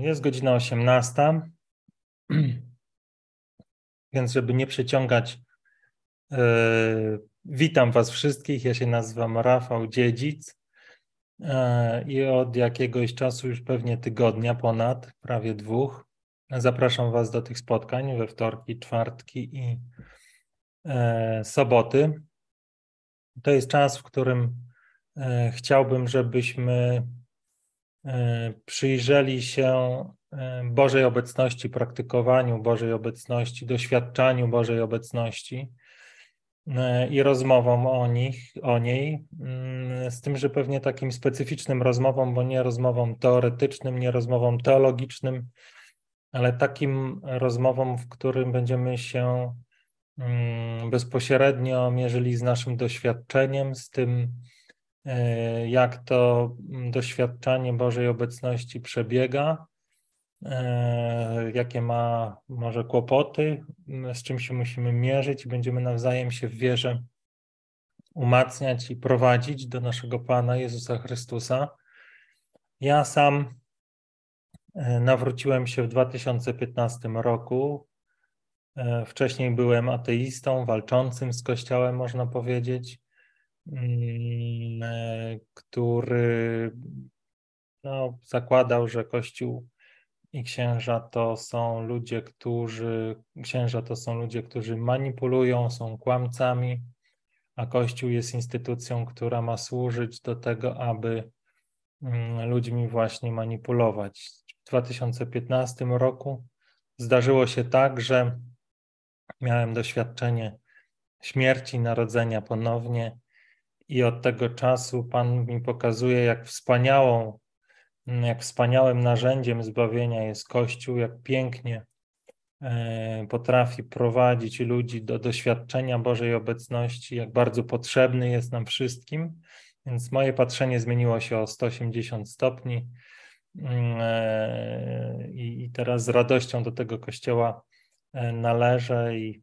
Jest godzina 18, więc żeby nie przeciągać, yy, witam Was wszystkich. Ja się nazywam Rafał Dziedzic yy, i od jakiegoś czasu, już pewnie tygodnia ponad, prawie dwóch, zapraszam Was do tych spotkań we wtorki, czwartki i yy, soboty. To jest czas, w którym chciałbym, żebyśmy przyjrzeli się Bożej obecności, praktykowaniu Bożej obecności, doświadczaniu Bożej obecności e, i rozmowom o nich, o niej, mm, z tym, że pewnie takim specyficznym rozmowom, bo nie rozmową teoretycznym, nie rozmową teologicznym, ale takim rozmowom, w którym będziemy się mm, bezpośrednio mierzyli z naszym doświadczeniem, z tym, e, jak to doświadczanie Bożej obecności przebiega, E, jakie ma może kłopoty, z czym się musimy mierzyć będziemy nawzajem się w wierze umacniać i prowadzić do naszego Pana Jezusa Chrystusa. Ja sam e, nawróciłem się w 2015 roku. E, wcześniej byłem ateistą, walczącym z Kościołem, można powiedzieć, mm, który no, zakładał, że Kościół i księża to są ludzie, którzy księża to są ludzie, którzy manipulują, są kłamcami, a Kościół jest instytucją, która ma służyć do tego, aby mm, ludźmi właśnie manipulować. W 2015 roku zdarzyło się tak, że miałem doświadczenie śmierci, narodzenia ponownie i od tego czasu Pan mi pokazuje, jak wspaniałą jak wspaniałym narzędziem zbawienia jest Kościół, jak pięknie e, potrafi prowadzić ludzi do doświadczenia Bożej obecności, jak bardzo potrzebny jest nam wszystkim. Więc moje patrzenie zmieniło się o 180 stopni mm, e, i teraz z radością do tego kościoła e, należę i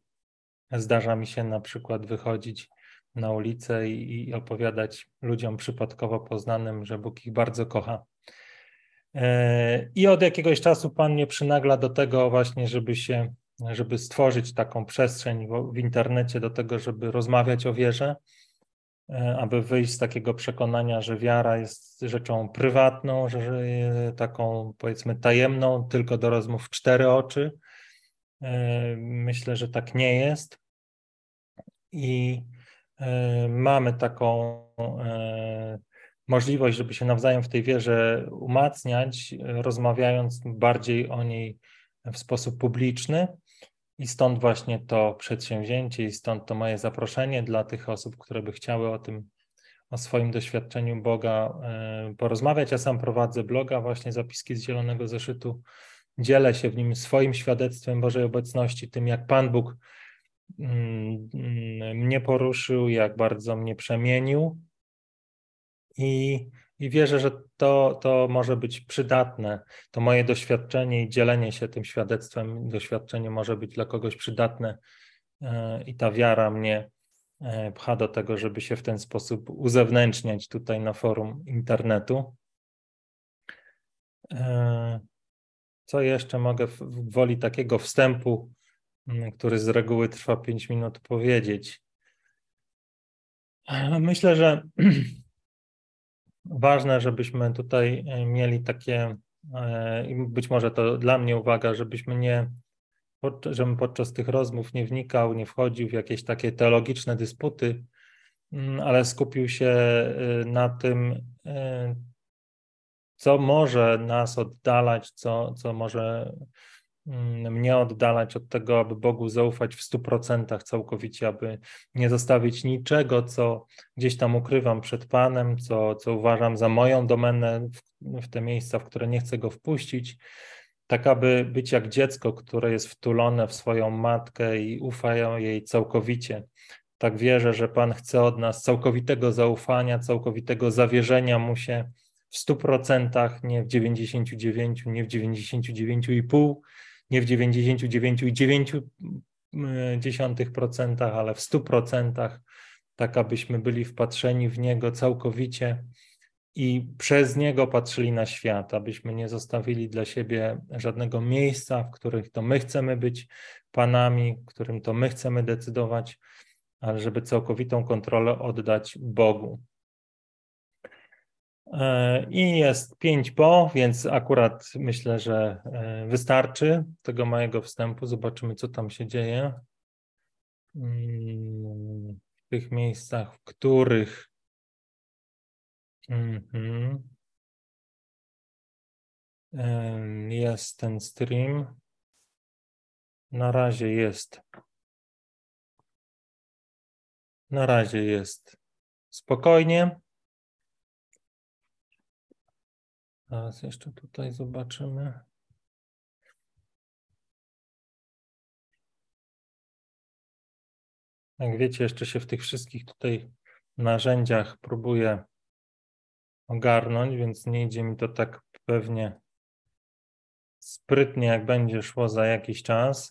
zdarza mi się na przykład wychodzić na ulicę i opowiadać ludziom przypadkowo poznanym, że Bóg ich bardzo kocha. I od jakiegoś czasu Pan mnie przynagla do tego właśnie, żeby się, żeby stworzyć taką przestrzeń w, w internecie do tego, żeby rozmawiać o wierze, e, aby wyjść z takiego przekonania, że wiara jest rzeczą prywatną, że, że taką powiedzmy tajemną, tylko do rozmów w cztery oczy. E, myślę, że tak nie jest. I e, mamy taką możliwość, żeby się nawzajem w tej wierze umacniać, rozmawiając bardziej o niej w sposób publiczny. I stąd właśnie to przedsięwzięcie, i stąd to moje zaproszenie dla tych osób, które by chciały o tym, o swoim doświadczeniu Boga e, porozmawiać. Ja sam prowadzę bloga, właśnie zapiski z Zielonego Zeszytu. Dzielę się w nim swoim świadectwem Bożej obecności, tym jak Pan Bóg mnie poruszył, jak bardzo mnie przemienił i, i wierzę, że to, to może być przydatne. To moje doświadczenie i dzielenie się tym świadectwem, doświadczenie może być dla kogoś przydatne e, i ta wiara mnie e, pcha do tego, żeby się w ten sposób uzewnętrzniać tutaj na forum internetu. E, co jeszcze mogę w woli takiego wstępu, który z reguły trwa 5 minut, powiedzieć? Myślę, że ważne, żebyśmy tutaj e, mieli takie, e, i być może to dla mnie uwaga, żebyśmy nie, żebym podczas tych rozmów nie wnikał, nie wchodził w jakieś takie teologiczne dysputy, mm, ale skupił się e, na tym, co może nas oddalać, co, co może Mm, mnie oddalać od tego, aby Bogu zaufać w stu procentach całkowicie, aby nie zostawić niczego, co gdzieś tam ukrywam przed Panem, co, co uważam za moją domenę, w, w te miejsca, w które nie chcę Go wpuścić, tak aby być jak dziecko, które jest wtulone w swoją matkę i ufają jej całkowicie. Tak wierzę, że Pan chce od nas całkowitego zaufania, całkowitego zawierzenia Mu się w stu procentach, nie w 99, nie w 99,5, nie w 99,9%, ale w 100%, tak abyśmy byli wpatrzeni w Niego całkowicie i przez niego patrzyli na świat, abyśmy nie zostawili dla siebie żadnego miejsca, w których to my chcemy być panami, w którym to my chcemy decydować, ale żeby całkowitą kontrolę oddać Bogu. E, I jest 5 po, więc akurat myślę, że e, wystarczy tego mojego wstępu. Zobaczymy, co tam się dzieje. Mm, w tych miejscach, w których mhm, jest ten stream. Na razie jest. Na razie jest spokojnie. Teraz jeszcze tutaj zobaczymy. Jak wiecie, jeszcze się w tych wszystkich tutaj narzędziach próbuję ogarnąć, więc nie idzie mi to tak pewnie sprytnie, jak będzie szło za jakiś czas.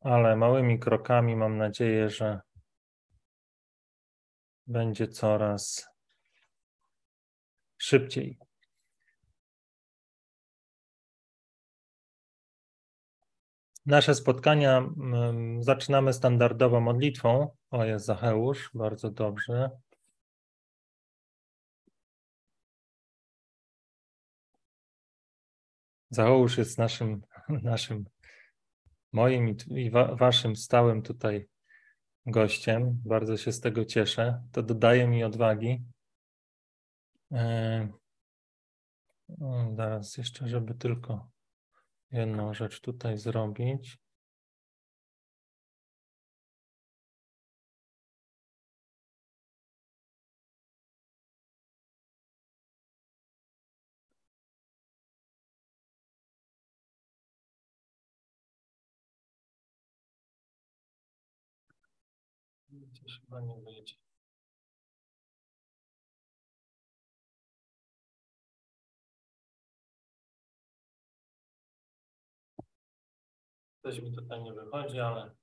Ale małymi krokami mam nadzieję, że będzie coraz szybciej. Nasze spotkania mm, zaczynamy standardowo modlitwą. O, jest Zacheusz, bardzo dobrze. Zacheusz jest naszym, naszym moim i waszym stałym tutaj gościem. Bardzo się z tego cieszę. To dodaje mi odwagi. Zaraz jeszcze, żeby tylko jedną rzecz tutaj zrobić. Chyba nie wyjdzie. Coś mi tutaj nie wychodzi, ale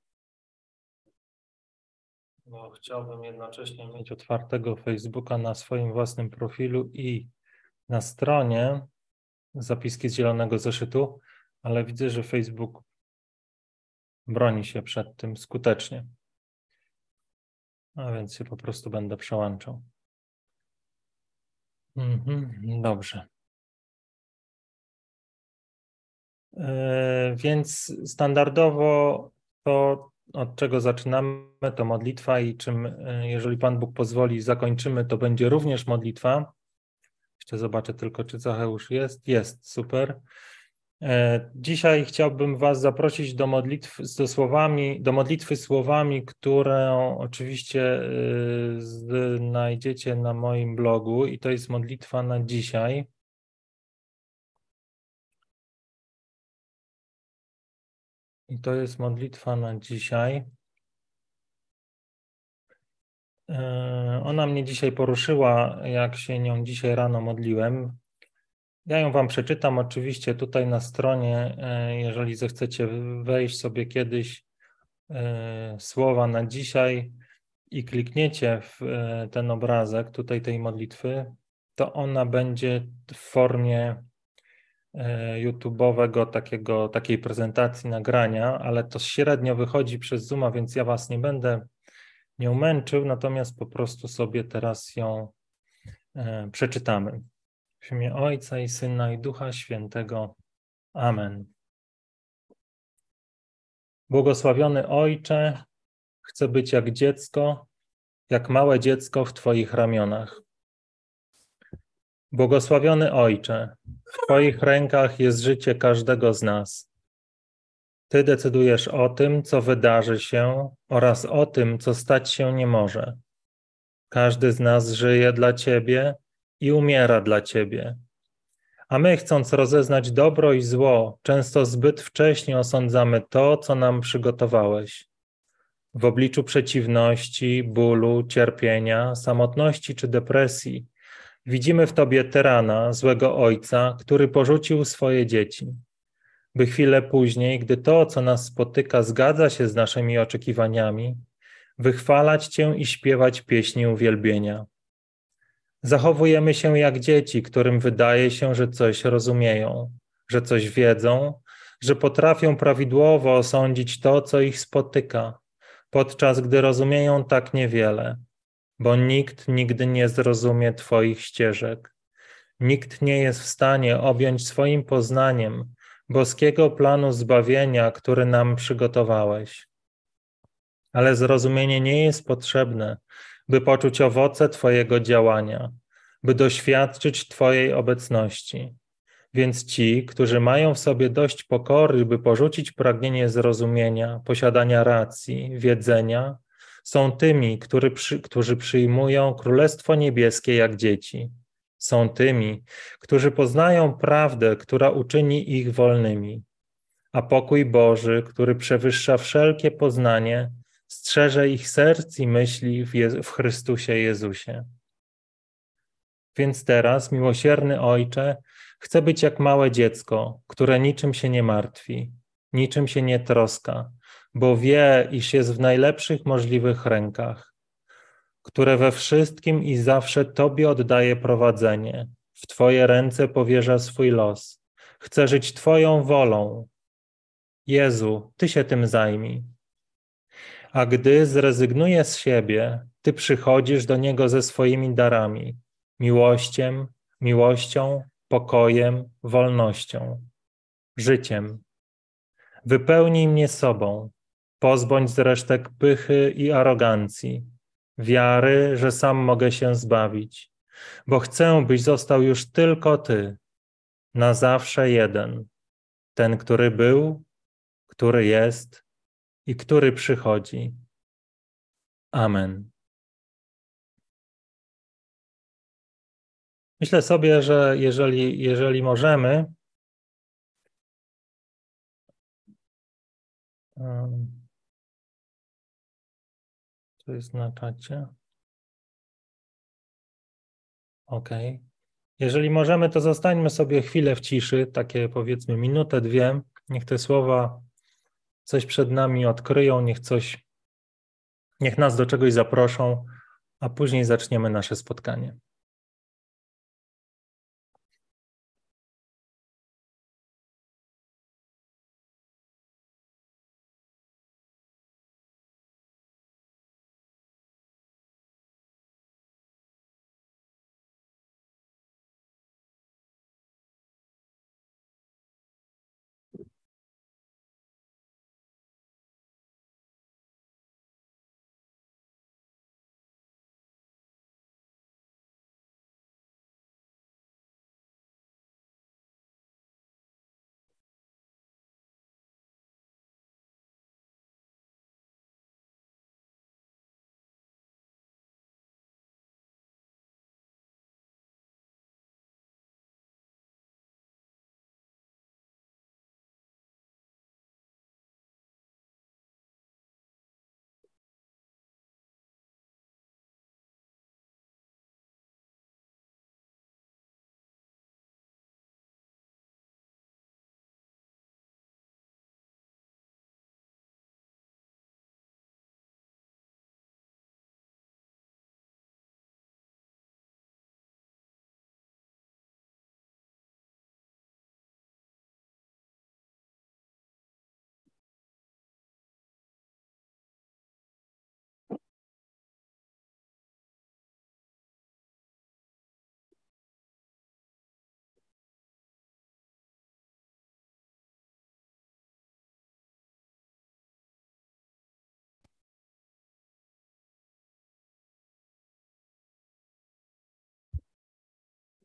bo chciałbym jednocześnie mieć otwartego Facebooka na swoim własnym profilu i na stronie zapiski z zielonego zeszytu, ale widzę, że Facebook broni się przed tym skutecznie. A więc się po prostu będę przełączał. Mhm, dobrze. E, więc standardowo to, od czego zaczynamy, to modlitwa i czym, e, jeżeli Pan Bóg pozwoli, zakończymy, to będzie również modlitwa. Jeszcze zobaczę tylko, czy Zacheusz jest. Jest, super. E, dzisiaj chciałbym Was zaprosić do, modlitw, do, słowami, do modlitwy słowami, które oczywiście znajdziecie na moim blogu, i to jest modlitwa na dzisiaj. I to jest modlitwa na dzisiaj. E, ona mnie dzisiaj poruszyła, jak się nią dzisiaj rano modliłem. Ja ją Wam przeczytam oczywiście tutaj na stronie, e, jeżeli zechcecie wejść sobie kiedyś e, słowa na dzisiaj i klikniecie w ten obrazek tutaj tej modlitwy, to ona będzie w formie E, YouTube'owego takiego, takiej prezentacji, nagrania, ale to średnio wychodzi przez Zooma, więc ja Was nie będę nią męczył, natomiast po prostu sobie teraz ją e, przeczytamy. W imię Ojca i Syna i Ducha Świętego. Amen. Błogosławiony Ojcze, chcę być jak dziecko, jak małe dziecko w Twoich ramionach. Błogosławiony Ojcze, w Twoich rękach jest życie każdego z nas. Ty decydujesz o tym, co wydarzy się oraz o tym, co stać się nie może. Każdy z nas żyje dla Ciebie i umiera dla Ciebie. A my, chcąc rozeznać dobro i zło, często zbyt wcześnie osądzamy to, co nam przygotowałeś. W obliczu przeciwności, bólu, cierpienia, samotności czy depresji, Widzimy w tobie tyrana, złego ojca, który porzucił swoje dzieci. By chwilę później, gdy to, co nas spotyka, zgadza się z naszymi oczekiwaniami, wychwalać Cię i śpiewać pieśni uwielbienia. Zachowujemy się jak dzieci, którym wydaje się, że coś rozumieją, że coś wiedzą, że potrafią prawidłowo osądzić to, co ich spotyka, podczas gdy rozumieją tak niewiele, bo nikt nigdy nie zrozumie Twoich ścieżek. Nikt nie jest w stanie objąć swoim poznaniem boskiego planu zbawienia, który nam przygotowałeś. Ale zrozumienie nie jest potrzebne, by poczuć owoce Twojego działania, by doświadczyć Twojej obecności. Więc ci, którzy mają w sobie dość pokory, by porzucić pragnienie zrozumienia, posiadania racji, wiedzenia, są tymi, który którzy przyjmują Królestwo Niebieskie jak dzieci. Są tymi, którzy poznają prawdę, która uczyni ich wolnymi. A pokój Boży, który przewyższa wszelkie poznanie, strzeże ich serc i myśli w, w Chrystusie Jezusie. Więc teraz, miłosierny Ojcze, chcę być jak małe dziecko, które niczym się nie martwi, niczym się nie troska, bo wie, iż jest w najlepszych możliwych rękach, które we wszystkim i zawsze Tobie oddaje prowadzenie, w Twoje ręce powierza swój los. Chcę żyć Twoją wolą. Jezu, Ty się tym zajmij. A gdy zrezygnuje z siebie, Ty przychodzisz do Niego ze swoimi darami, miłością, miłością, pokojem, wolnością, życiem. Wypełnij mnie sobą, pozbądź z resztek pychy i arogancji, wiary, że sam mogę się zbawić, bo chcę, byś został już tylko Ty, na zawsze jeden, ten, który był, który jest i który przychodzi. Amen. Myślę sobie, że jeżeli, jeżeli możemy, co jest na czacie? OK. Jeżeli możemy, to zostańmy sobie chwilę w ciszy, takie powiedzmy minutę, dwie. Niech te słowa coś przed nami odkryją, niech coś, niech nas do czegoś zaproszą, a później zaczniemy nasze spotkanie.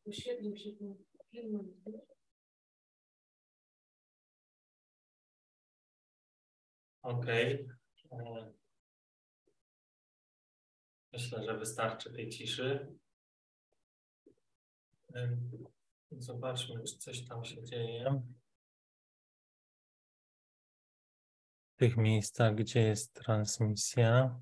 Poświetlił się ten film. Okej. Okay. Myślę, że wystarczy tej ciszy. Zobaczmy, czy coś tam się dzieje. W tych miejscach, gdzie jest transmisja.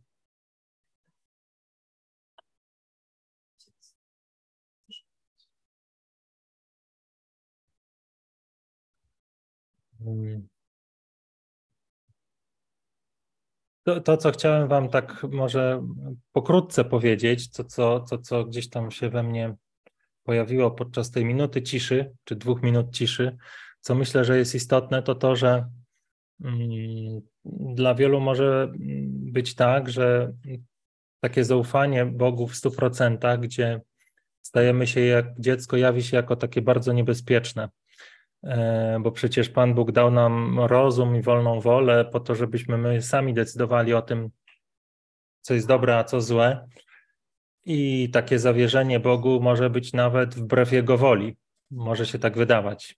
To, to, co chciałem Wam tak może pokrótce powiedzieć, to co, to, co gdzieś tam się we mnie pojawiło podczas tej minuty ciszy, czy dwóch minut ciszy, co myślę, że jest istotne, to to, że mm, dla wielu może być tak, że takie zaufanie Bogu w 100%, gdzie stajemy się jak dziecko, jawi się jako takie bardzo niebezpieczne. E, bo przecież Pan Bóg dał nam rozum i wolną wolę po to, żebyśmy my sami decydowali o tym, co jest dobre, a co złe. I takie zawierzenie Bogu może być nawet wbrew Jego woli. Może się tak wydawać.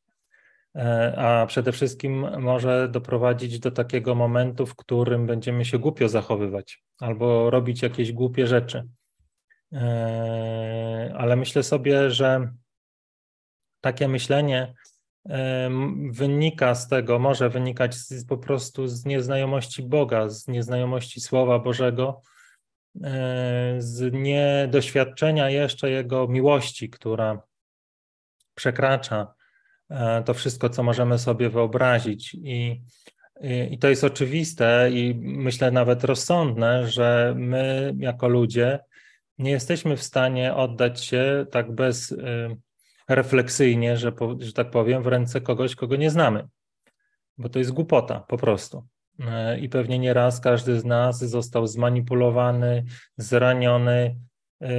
E, a przede wszystkim może doprowadzić do takiego momentu, w którym będziemy się głupio zachowywać albo robić jakieś głupie rzeczy. E, ale myślę sobie, że takie myślenie wynika z tego, może wynikać z, po prostu z nieznajomości Boga, z nieznajomości Słowa Bożego, z niedoświadczenia jeszcze Jego miłości, która przekracza e, to wszystko, co możemy sobie wyobrazić. I, i, to jest oczywiste i myślę nawet rozsądne, że my jako ludzie nie jesteśmy w stanie oddać się tak bez refleksyjnie, że, że tak powiem, w ręce kogoś, kogo nie znamy, bo to jest głupota po prostu. E, I pewnie nieraz każdy z nas został zmanipulowany, zraniony, e,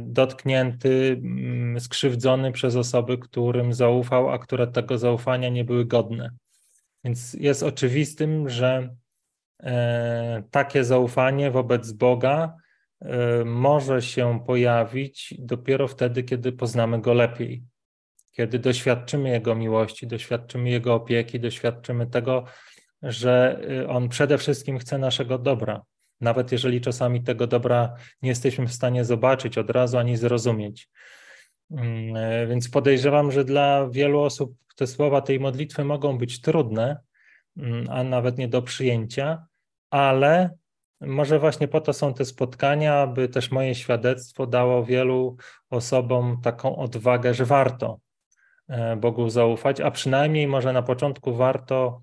dotknięty, mm, skrzywdzony przez osoby, którym zaufał, a które tego zaufania nie były godne. Więc jest oczywistym, że e, takie zaufanie wobec Boga może się pojawić dopiero wtedy, kiedy poznamy Go lepiej kiedy doświadczymy Jego miłości, doświadczymy Jego opieki, doświadczymy tego, że y, On przede wszystkim chce naszego dobra, nawet jeżeli czasami tego dobra nie jesteśmy w stanie zobaczyć od razu ani zrozumieć. Mm, e, więc podejrzewam, że dla wielu osób te słowa tej modlitwy mogą być trudne, mm, a nawet nie do przyjęcia, ale może właśnie po to są te spotkania, aby też moje świadectwo dało wielu osobom taką odwagę, że warto, Bogu zaufać, a przynajmniej może na początku warto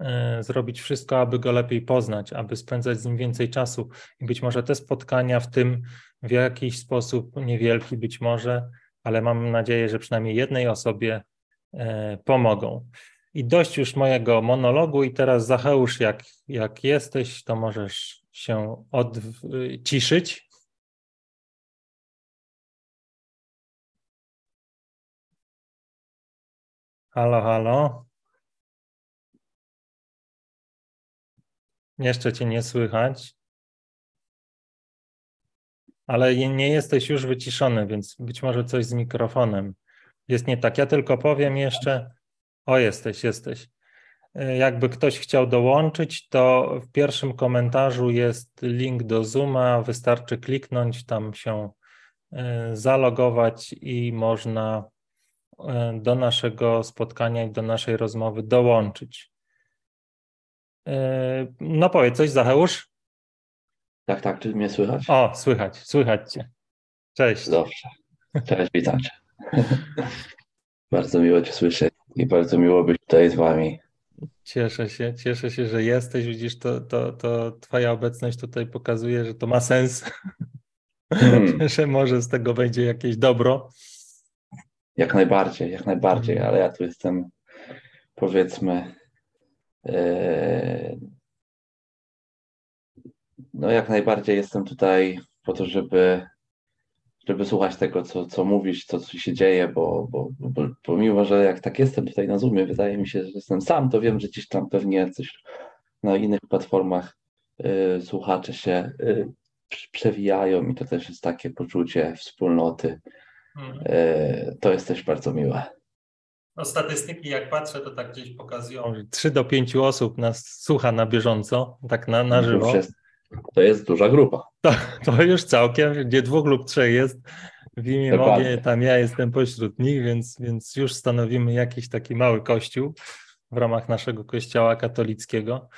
e, zrobić wszystko, aby go lepiej poznać, aby spędzać z nim więcej czasu. I być może te spotkania w tym w jakiś sposób niewielki, być może, ale mam nadzieję, że przynajmniej jednej osobie e, pomogą. I dość już mojego monologu, i teraz Zacheusz, jak, jak jesteś, to możesz się odciszyć Halo, halo. Jeszcze cię nie słychać. Ale nie jesteś już wyciszony, więc być może coś z mikrofonem jest nie tak. Ja tylko powiem jeszcze. O, jesteś, jesteś. Jakby ktoś chciał dołączyć, to w pierwszym komentarzu jest link do Zooma. Wystarczy kliknąć, tam się e, zalogować i można E, do naszego spotkania i do naszej rozmowy dołączyć. E, no powiedz coś, Zacheusz? Tak, tak, czy mnie słychać? O, słychać, słychać Cię. Cześć. Dobrze. Cześć, witam Cię. bardzo miło Cię słyszeć i bardzo miło być tutaj z Wami. Cieszę się, cieszę się, że jesteś. Widzisz, to, to, to Twoja obecność tutaj pokazuje, że to ma sens, hmm. że może z tego będzie jakieś dobro. Jak najbardziej, jak najbardziej, ale ja tu jestem powiedzmy e, no jak najbardziej jestem tutaj po to, żeby żeby słuchać tego, co, co mówisz, co, co się dzieje, bo, bo, bo pomimo, że jak tak jestem tutaj na Zoomie, wydaje mi się, że jestem sam, to wiem, że gdzieś tam pewnie coś na innych platformach y, słuchacze się y, przewijają i to też jest takie poczucie wspólnoty, Mhm. E, to jest też bardzo miłe. No, statystyki, jak patrzę, to tak gdzieś pokazują, że 3 do 5 osób nas słucha na bieżąco, tak na, na żywo. Jest, to jest duża grupa. To, to już całkiem, gdzie dwóch lub trzech jest. W imię Mogę, tam ja jestem pośród nich, więc, więc już stanowimy jakiś taki mały kościół w ramach naszego kościoła katolickiego.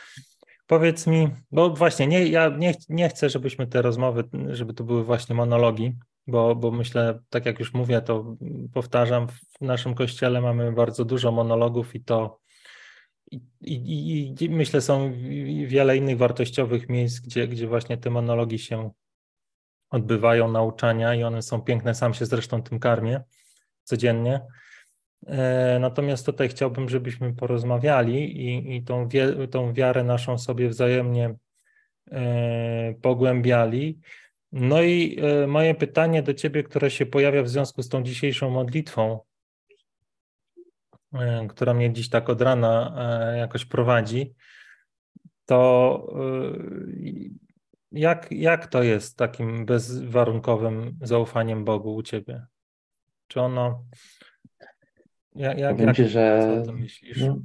Powiedz mi, bo właśnie nie, ja nie, nie chcę, żebyśmy te rozmowy, żeby to były właśnie monologi, bo, bo myślę, tak jak już mówię, to powtarzam, w naszym kościele mamy bardzo dużo monologów i to i, i, i myślę, są wiele innych wartościowych miejsc, gdzie, gdzie właśnie te monologi się odbywają, nauczania i one są piękne. Sam się zresztą tym karmię codziennie. E, natomiast tutaj chciałbym, żebyśmy porozmawiali i, i tą, wie, tą wiarę naszą sobie wzajemnie e, pogłębiali. No i e, moje pytanie do Ciebie, które się pojawia w związku z tą dzisiejszą modlitwą, która mnie dziś tak od rana jakoś prowadzi, to jak, jak to jest takim bezwarunkowym zaufaniem Bogu u Ciebie? Czy ono jak, jak, Powiem jak, ci, że no,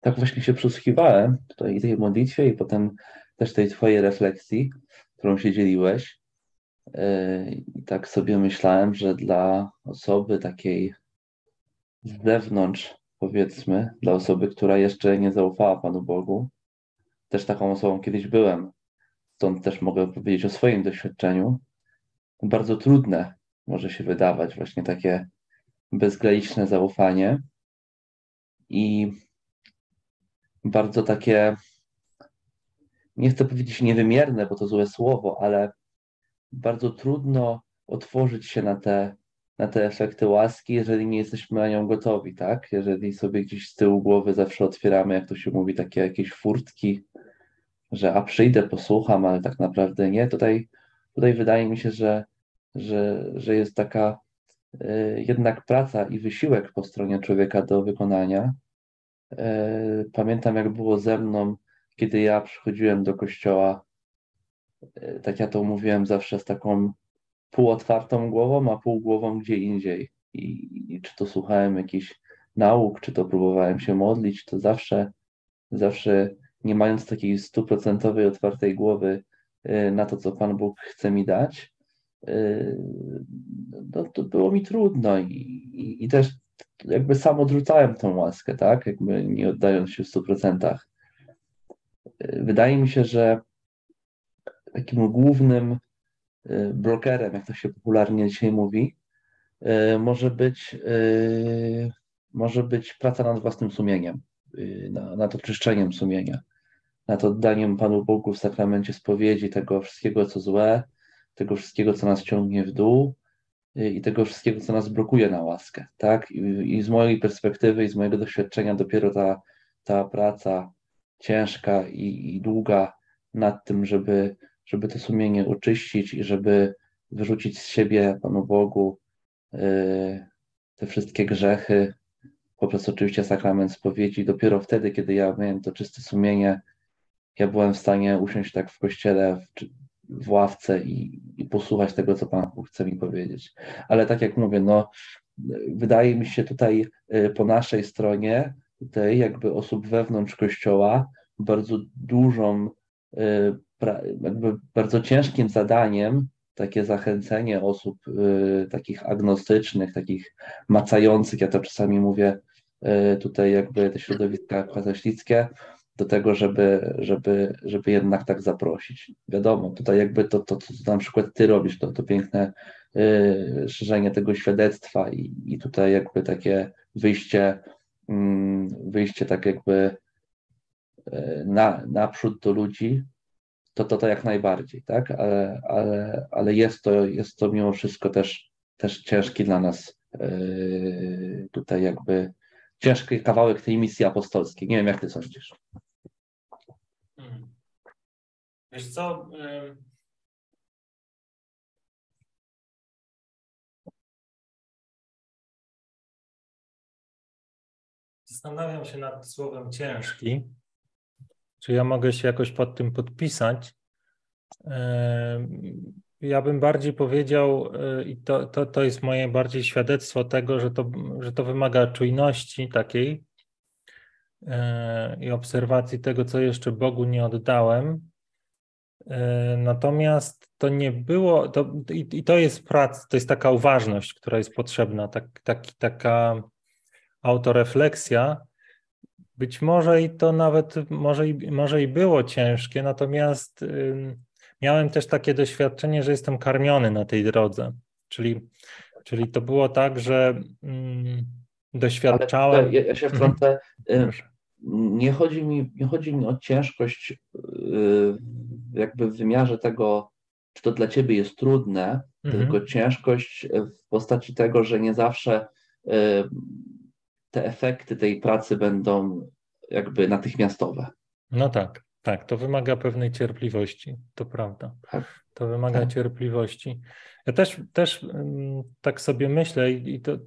tak właśnie się przysłuchiwałem tutaj tej modlitwie i potem też tej twojej refleksji, którą się dzieliłeś. Yy, I tak sobie myślałem, że dla osoby takiej z zewnątrz, powiedzmy, dla osoby, która jeszcze nie zaufała Panu Bogu, też taką osobą kiedyś byłem, stąd też mogę powiedzieć o swoim doświadczeniu, bardzo trudne może się wydawać właśnie takie bezgraniczne zaufanie i bardzo takie, nie chcę powiedzieć niewymierne, bo to złe słowo, ale bardzo trudno otworzyć się na te, na te efekty łaski, jeżeli nie jesteśmy na nią gotowi, tak? Jeżeli sobie gdzieś z tyłu głowy zawsze otwieramy, jak to się mówi, takie jakieś furtki, że a przyjdę, posłucham, ale tak naprawdę nie. Tutaj, tutaj wydaje mi się, że, że, że jest taka E, jednak praca i wysiłek po stronie człowieka do wykonania. E, pamiętam, jak było ze mną, kiedy ja przychodziłem do kościoła, e, tak ja to mówiłem zawsze z taką półotwartą głową, a pół głową gdzie indziej. I, I, czy to słuchałem jakichś nauk, czy to próbowałem się modlić, to zawsze, zawsze nie mając takiej stuprocentowej otwartej głowy na to, co Pan Bóg chce mi dać, no, to było mi trudno i, i, i, też jakby sam odrzucałem tą łaskę, tak? Jakby nie oddając się w 100%. Wydaje mi się, że takim głównym y, brokerem, jak to się popularnie dzisiaj mówi, y, może być, y, może być praca nad własnym sumieniem, nad oczyszczeniem sumienia, nad oddaniem Panu Bogu w sakramencie spowiedzi tego wszystkiego, co złe, tego wszystkiego, co nas ciągnie w dół i tego wszystkiego, co nas blokuje na łaskę, tak? I, i z mojej perspektywy i z mojego doświadczenia dopiero ta, ta praca ciężka i, i długa nad tym, żeby, żeby to sumienie oczyścić i żeby wyrzucić z siebie Panu Bogu yy, te wszystkie grzechy, poprzez oczywiście sakrament spowiedzi. Dopiero wtedy, kiedy ja miałem to czyste sumienie, ja byłem w stanie usiąść tak w kościele, w, w ławce i, i posłuchać tego, co Pan chce mi powiedzieć. Ale tak jak mówię, no, wydaje mi się tutaj y, po naszej stronie, tutaj jakby osób wewnątrz Kościoła, bardzo dużą, y, jakby bardzo ciężkim zadaniem takie zachęcenie osób y, takich agnostycznych, takich macających, ja to czasami mówię tutaj jakby te środowiska katolickie, do tego, żeby, żeby, żeby jednak tak zaprosić. Wiadomo, tutaj jakby to, to, co na przykład ty robisz, to, to piękne y, szerzenie tego świadectwa i, i tutaj jakby takie wyjście, y, wyjście tak jakby y, na, naprzód do ludzi, to, to to jak najbardziej, tak? Ale, ale, ale jest, to, jest to mimo wszystko też, też ciężki dla nas y, tutaj jakby ciężki kawałek tej misji apostolskiej. Nie wiem, jak ty sądzisz. Wiesz co? Zastanawiam się nad słowem ciężki. Czy ja mogę się jakoś pod tym podpisać? Ja bym bardziej powiedział, e, i to, to, to jest moje bardziej świadectwo tego, że to, że to wymaga czujności takiej e, i obserwacji tego, co jeszcze Bogu nie oddałem, E, natomiast to nie było, to, i, i, to jest praca, to jest taka uważność, która jest potrzebna, tak, tak, taka autorefleksja. Być może i to nawet, może i, może i było ciężkie, natomiast y, miałem też takie doświadczenie, że jestem karmiony na tej drodze. Czyli, czyli to było tak, że. Y, doświadczałem. Ale ja, ja się Mhm. wtrącę. y. Nie chodzi mi, nie chodzi mi o ciężkość y, jakby w wymiarze tego, czy to dla ciebie jest trudne, Mhm. tylko ciężkość w postaci tego, że nie zawsze y, te efekty tej pracy będą jakby natychmiastowe. No tak, tak, to wymaga pewnej cierpliwości, to prawda. Tak. To wymaga Tak. cierpliwości. Ja też, też ym, tak sobie myślę i, i to,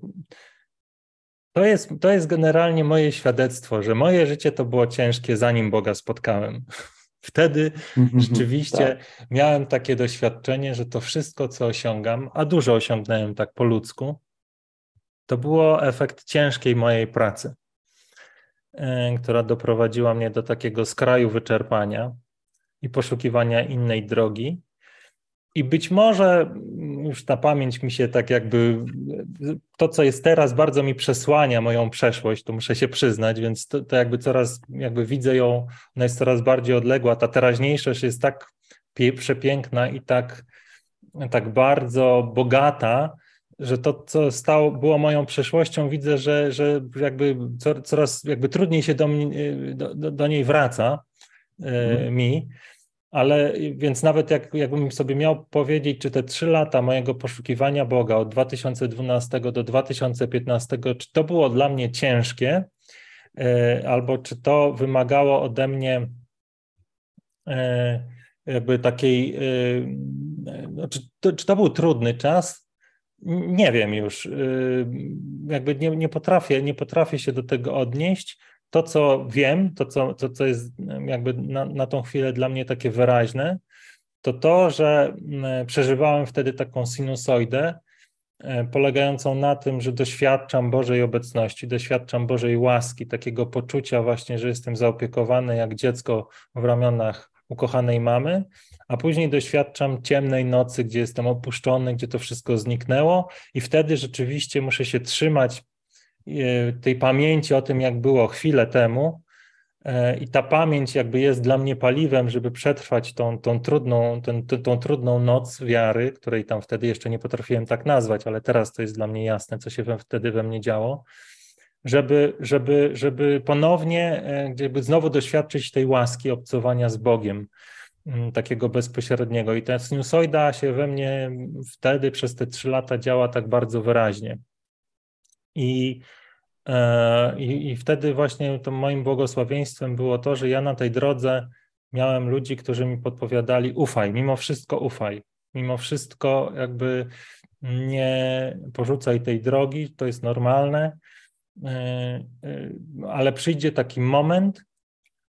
to, jest, to jest generalnie moje świadectwo, że moje życie to było ciężkie, zanim Boga spotkałem. Wtedy rzeczywiście Tak. miałem takie doświadczenie, że to wszystko, co osiągam, a dużo osiągnąłem tak po ludzku, to było efekt ciężkiej mojej pracy, e, która doprowadziła mnie do takiego skraju wyczerpania i poszukiwania innej drogi. I być może mm, już ta pamięć mi się tak jakby, to co jest teraz bardzo mi przesłania moją przeszłość, to muszę się przyznać, więc to, to jakby coraz, jakby widzę ją, ona jest coraz bardziej odległa, ta teraźniejszość jest tak przepiękna i tak, tak bardzo bogata, że to, co stało, było moją przeszłością, widzę, że, że jakby co- coraz jakby trudniej się do, mnie, do, do, do niej wraca e, Mhm. mi. Ale więc nawet jak, jakbym sobie miał powiedzieć, czy te trzy lata mojego poszukiwania Boga od 2012 do 2015, czy to było dla mnie ciężkie, e, albo czy to wymagało ode mnie jakby takiej, no, czy, to, czy to był trudny czas? Nie wiem już. e, Jakby nie, nie, potrafię, nie potrafię się do tego odnieść. To, co wiem, to, co, to, co jest jakby na, na tą chwilę dla mnie takie wyraźne, to to, że przeżywałem wtedy taką sinusoidę, e, polegającą na tym, że doświadczam Bożej obecności, doświadczam Bożej łaski, takiego poczucia właśnie, że jestem zaopiekowany jak dziecko w ramionach ukochanej mamy, a później doświadczam ciemnej nocy, gdzie jestem opuszczony, gdzie to wszystko zniknęło i wtedy rzeczywiście muszę się trzymać e, tej pamięci o tym, jak było chwilę temu, E, I ta pamięć jakby jest dla mnie paliwem, żeby przetrwać tą, tą, trudną, tą, tą trudną noc wiary, której tam wtedy jeszcze nie potrafiłem tak nazwać, ale teraz to jest dla mnie jasne, co się we, wtedy we mnie działo, żeby, żeby, żeby ponownie, e, jakby znowu doświadczyć tej łaski obcowania z Bogiem, takiego bezpośredniego. I ta sinusoida się we mnie wtedy przez te trzy lata działa tak bardzo wyraźnie. I E, I, I wtedy właśnie to moim błogosławieństwem było to, że ja na tej drodze miałem ludzi, którzy mi podpowiadali: ufaj, mimo wszystko ufaj, mimo wszystko jakby nie porzucaj tej drogi, to jest normalne, e, e, ale przyjdzie taki moment,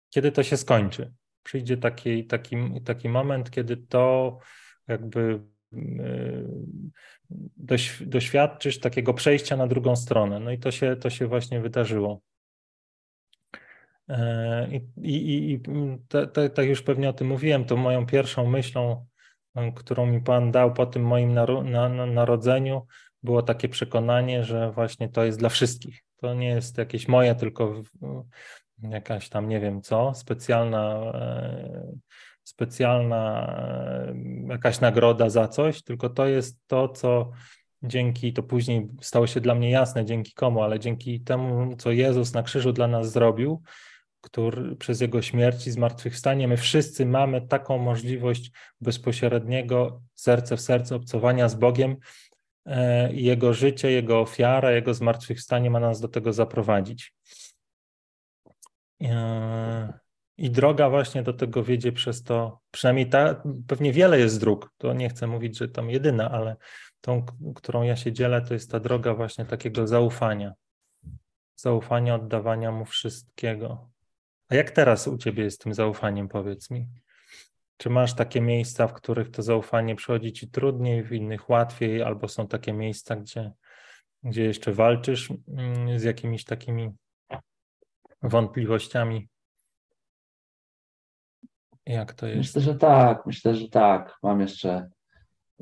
kiedy to się skończy. Przyjdzie taki, taki, taki moment, kiedy to jakby doś, doświadczysz takiego przejścia na drugą stronę. No i to się, to się właśnie wydarzyło. E, I, i, i tak już pewnie o tym mówiłem, to moją pierwszą myślą, którą mi Pan dał po tym moim naru, na, na, narodzeniu, było takie przekonanie, że właśnie to jest dla wszystkich. To nie jest jakieś moje, tylko jakaś tam nie wiem co, specjalna specjalna jakaś nagroda za coś, tylko to jest to, co dzięki, to później stało się dla mnie jasne, dzięki komu, ale dzięki temu, co Jezus na krzyżu dla nas zrobił, który przez Jego śmierć i zmartwychwstanie, my wszyscy mamy taką możliwość bezpośredniego serce w serce obcowania z Bogiem i Jego życie, Jego ofiara, Jego zmartwychwstanie ma nas do tego zaprowadzić. I droga właśnie do tego wiedzie przez to, przynajmniej ta, pewnie wiele jest dróg, to nie chcę mówić, że tam jedyna, ale tą, którą ja się dzielę, to jest ta droga właśnie takiego zaufania. Zaufania, oddawania mu wszystkiego. A jak teraz u ciebie jest tym zaufaniem, powiedz mi? Czy masz takie miejsca, w których to zaufanie przychodzi ci trudniej, w innych łatwiej, albo są takie miejsca, gdzie, gdzie jeszcze walczysz mm, z jakimiś takimi wątpliwościami? Jak to jest? Myślę, że tak, myślę, że tak. Mam jeszcze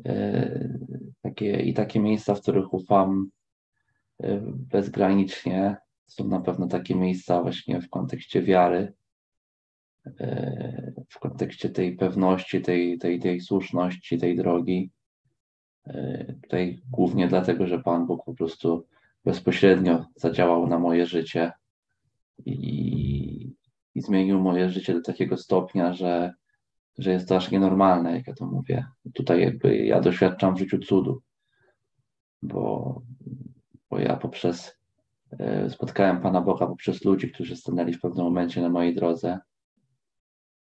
y, takie i takie miejsca, w których ufam y, bezgranicznie. Są na pewno takie miejsca właśnie w kontekście wiary, y, w kontekście tej pewności, tej, tej, tej słuszności, tej drogi. Tutaj głównie dlatego, że Pan Bóg po prostu bezpośrednio zadziałał na moje życie i, i zmienił moje życie do takiego stopnia, że, że jest to aż nienormalne, jak ja to mówię. Tutaj jakby ja doświadczam w życiu cudu, bo, bo ja poprzez e, spotkałem Pana Boga poprzez ludzi, którzy stanęli w pewnym momencie na mojej drodze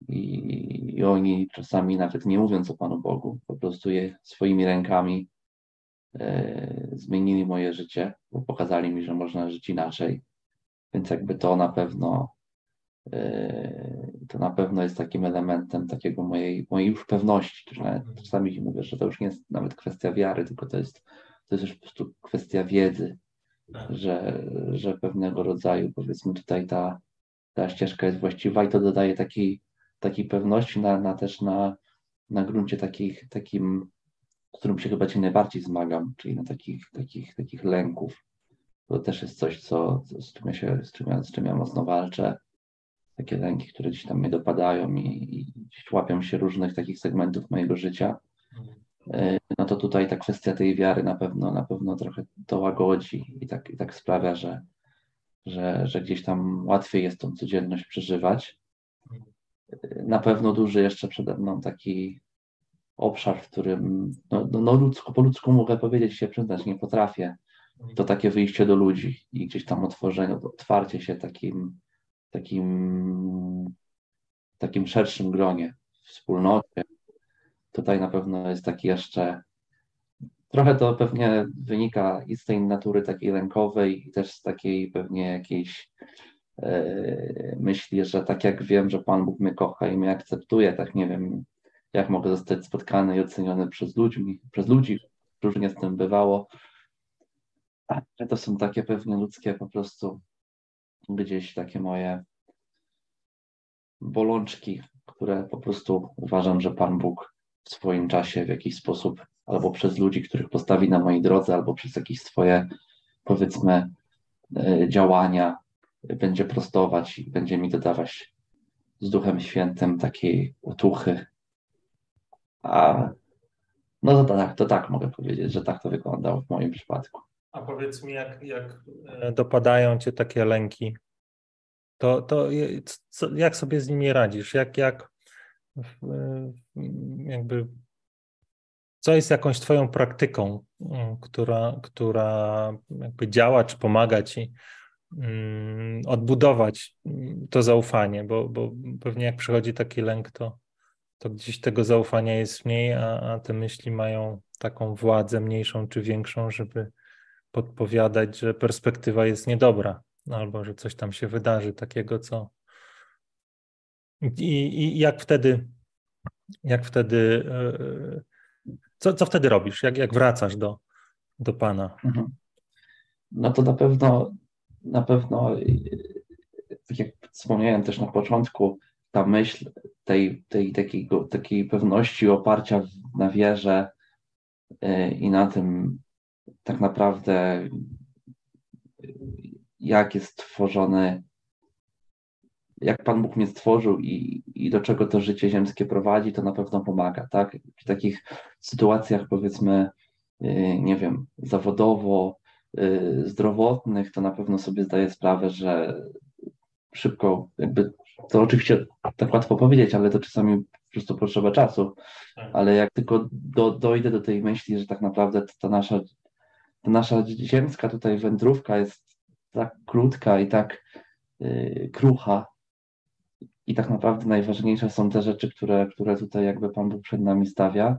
i, i oni czasami nawet nie mówiąc o Panu Bogu, po prostu je swoimi rękami e, zmienili moje życie, bo pokazali mi, że można żyć inaczej. Więc jakby to na pewno e, to na pewno jest takim elementem takiego mojej, mojej już pewności. Że nawet czasami mówię, że to już nie jest nawet kwestia wiary, tylko to jest, to jest już po prostu kwestia wiedzy, że, że pewnego rodzaju powiedzmy tutaj ta, ta ścieżka jest właściwa i to dodaje takiej takiej pewności, na, na też na, na gruncie takich, takim, z którym się chyba ci najbardziej zmagam, czyli na takich, takich, takich lęków. To też jest coś, co, z, czym ja się, z, czym ja, z czym ja mocno walczę. Takie lęki, które gdzieś tam mnie dopadają i, i łapią się różnych takich segmentów mojego życia. E, no to tutaj ta kwestia tej wiary na pewno, na pewno trochę to łagodzi i tak, i tak sprawia, że, że, że gdzieś tam łatwiej jest tą codzienność przeżywać na pewno duży jeszcze przede mną taki obszar, w którym no, no, no ludzko, po ludzku mogę powiedzieć, się przyznać, nie potrafię. To takie wyjście do ludzi i gdzieś tam otworzenie, otwarcie się takim, takim, takim szerszym gronie, wspólnocie. Tutaj na pewno jest taki jeszcze Trochę to pewnie wynika i z tej natury takiej lękowej, i też z takiej pewnie jakiejś E, myśli, że tak jak wiem, że Pan Bóg mnie kocha i mnie akceptuje, tak nie wiem, jak mogę zostać spotkany i oceniony przez ludzi, przez ludzi, różnie z tym bywało. Ale to są takie pewnie ludzkie po prostu gdzieś takie moje bolączki, które po prostu uważam, że Pan Bóg w swoim czasie w jakiś sposób albo przez ludzi, których postawi na mojej drodze, albo przez jakieś swoje powiedzmy e, działania będzie prostować i będzie mi dodawać z Duchem Świętym takiej otuchy. A no to tak, to tak mogę powiedzieć, że tak to wyglądało w moim przypadku. A powiedz mi, jak, jak e, dopadają cię takie lęki, to, to co, jak sobie z nimi radzisz? Jak, jak jakby co jest jakąś twoją praktyką, która, która jakby działa, czy pomaga ci Mm, odbudować to zaufanie, bo, bo pewnie jak przychodzi taki lęk, to, to gdzieś tego zaufania jest mniej, a, a te myśli mają taką władzę mniejszą czy większą, żeby podpowiadać, że perspektywa jest niedobra, albo że coś tam się wydarzy takiego, co. I, i jak wtedy, jak wtedy, e, e, co, co wtedy robisz? Jak, jak wracasz do, do Pana? Mhm. No to na pewno na pewno, tak jak wspomniałem też na początku, ta myśl tej, tej takiego, takiej pewności oparcia na wierze i na tym tak naprawdę jak jest stworzony, jak Pan Bóg mnie stworzył i, i do czego to życie ziemskie prowadzi, to na pewno pomaga, tak? W takich sytuacjach powiedzmy, y, nie wiem, zawodowo, Y, zdrowotnych, to na pewno sobie zdaję sprawę, że szybko, jakby to oczywiście tak łatwo powiedzieć, ale to czasami po prostu potrzeba czasu. Tak. Ale jak tylko do, dojdę do tej myśli, że tak naprawdę ta nasza, nasza ziemska tutaj wędrówka jest tak krótka i tak yy, krucha, i tak naprawdę najważniejsze są te rzeczy, które, które tutaj jakby Pan Bóg przed nami stawia,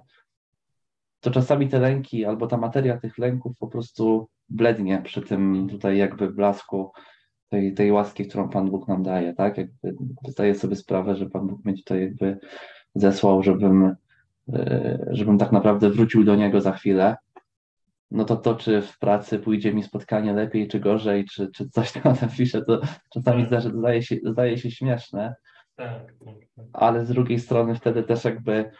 to czasami te lęki albo ta materia tych lęków po prostu blednie przy tym tutaj jakby blasku tej, tej łaski, którą Pan Bóg nam daje, tak? Jakby zdaję sobie sprawę, że Pan Bóg mnie tutaj jakby zesłał, żebym, e, żebym tak naprawdę wrócił do Niego za chwilę. No to to, czy w pracy pójdzie mi spotkanie lepiej, czy gorzej, czy, czy coś tam napiszę, to czasami zdaje, zdaje, się, zdaje się śmieszne. Tak, tak, tak. Ale z drugiej strony wtedy też jakby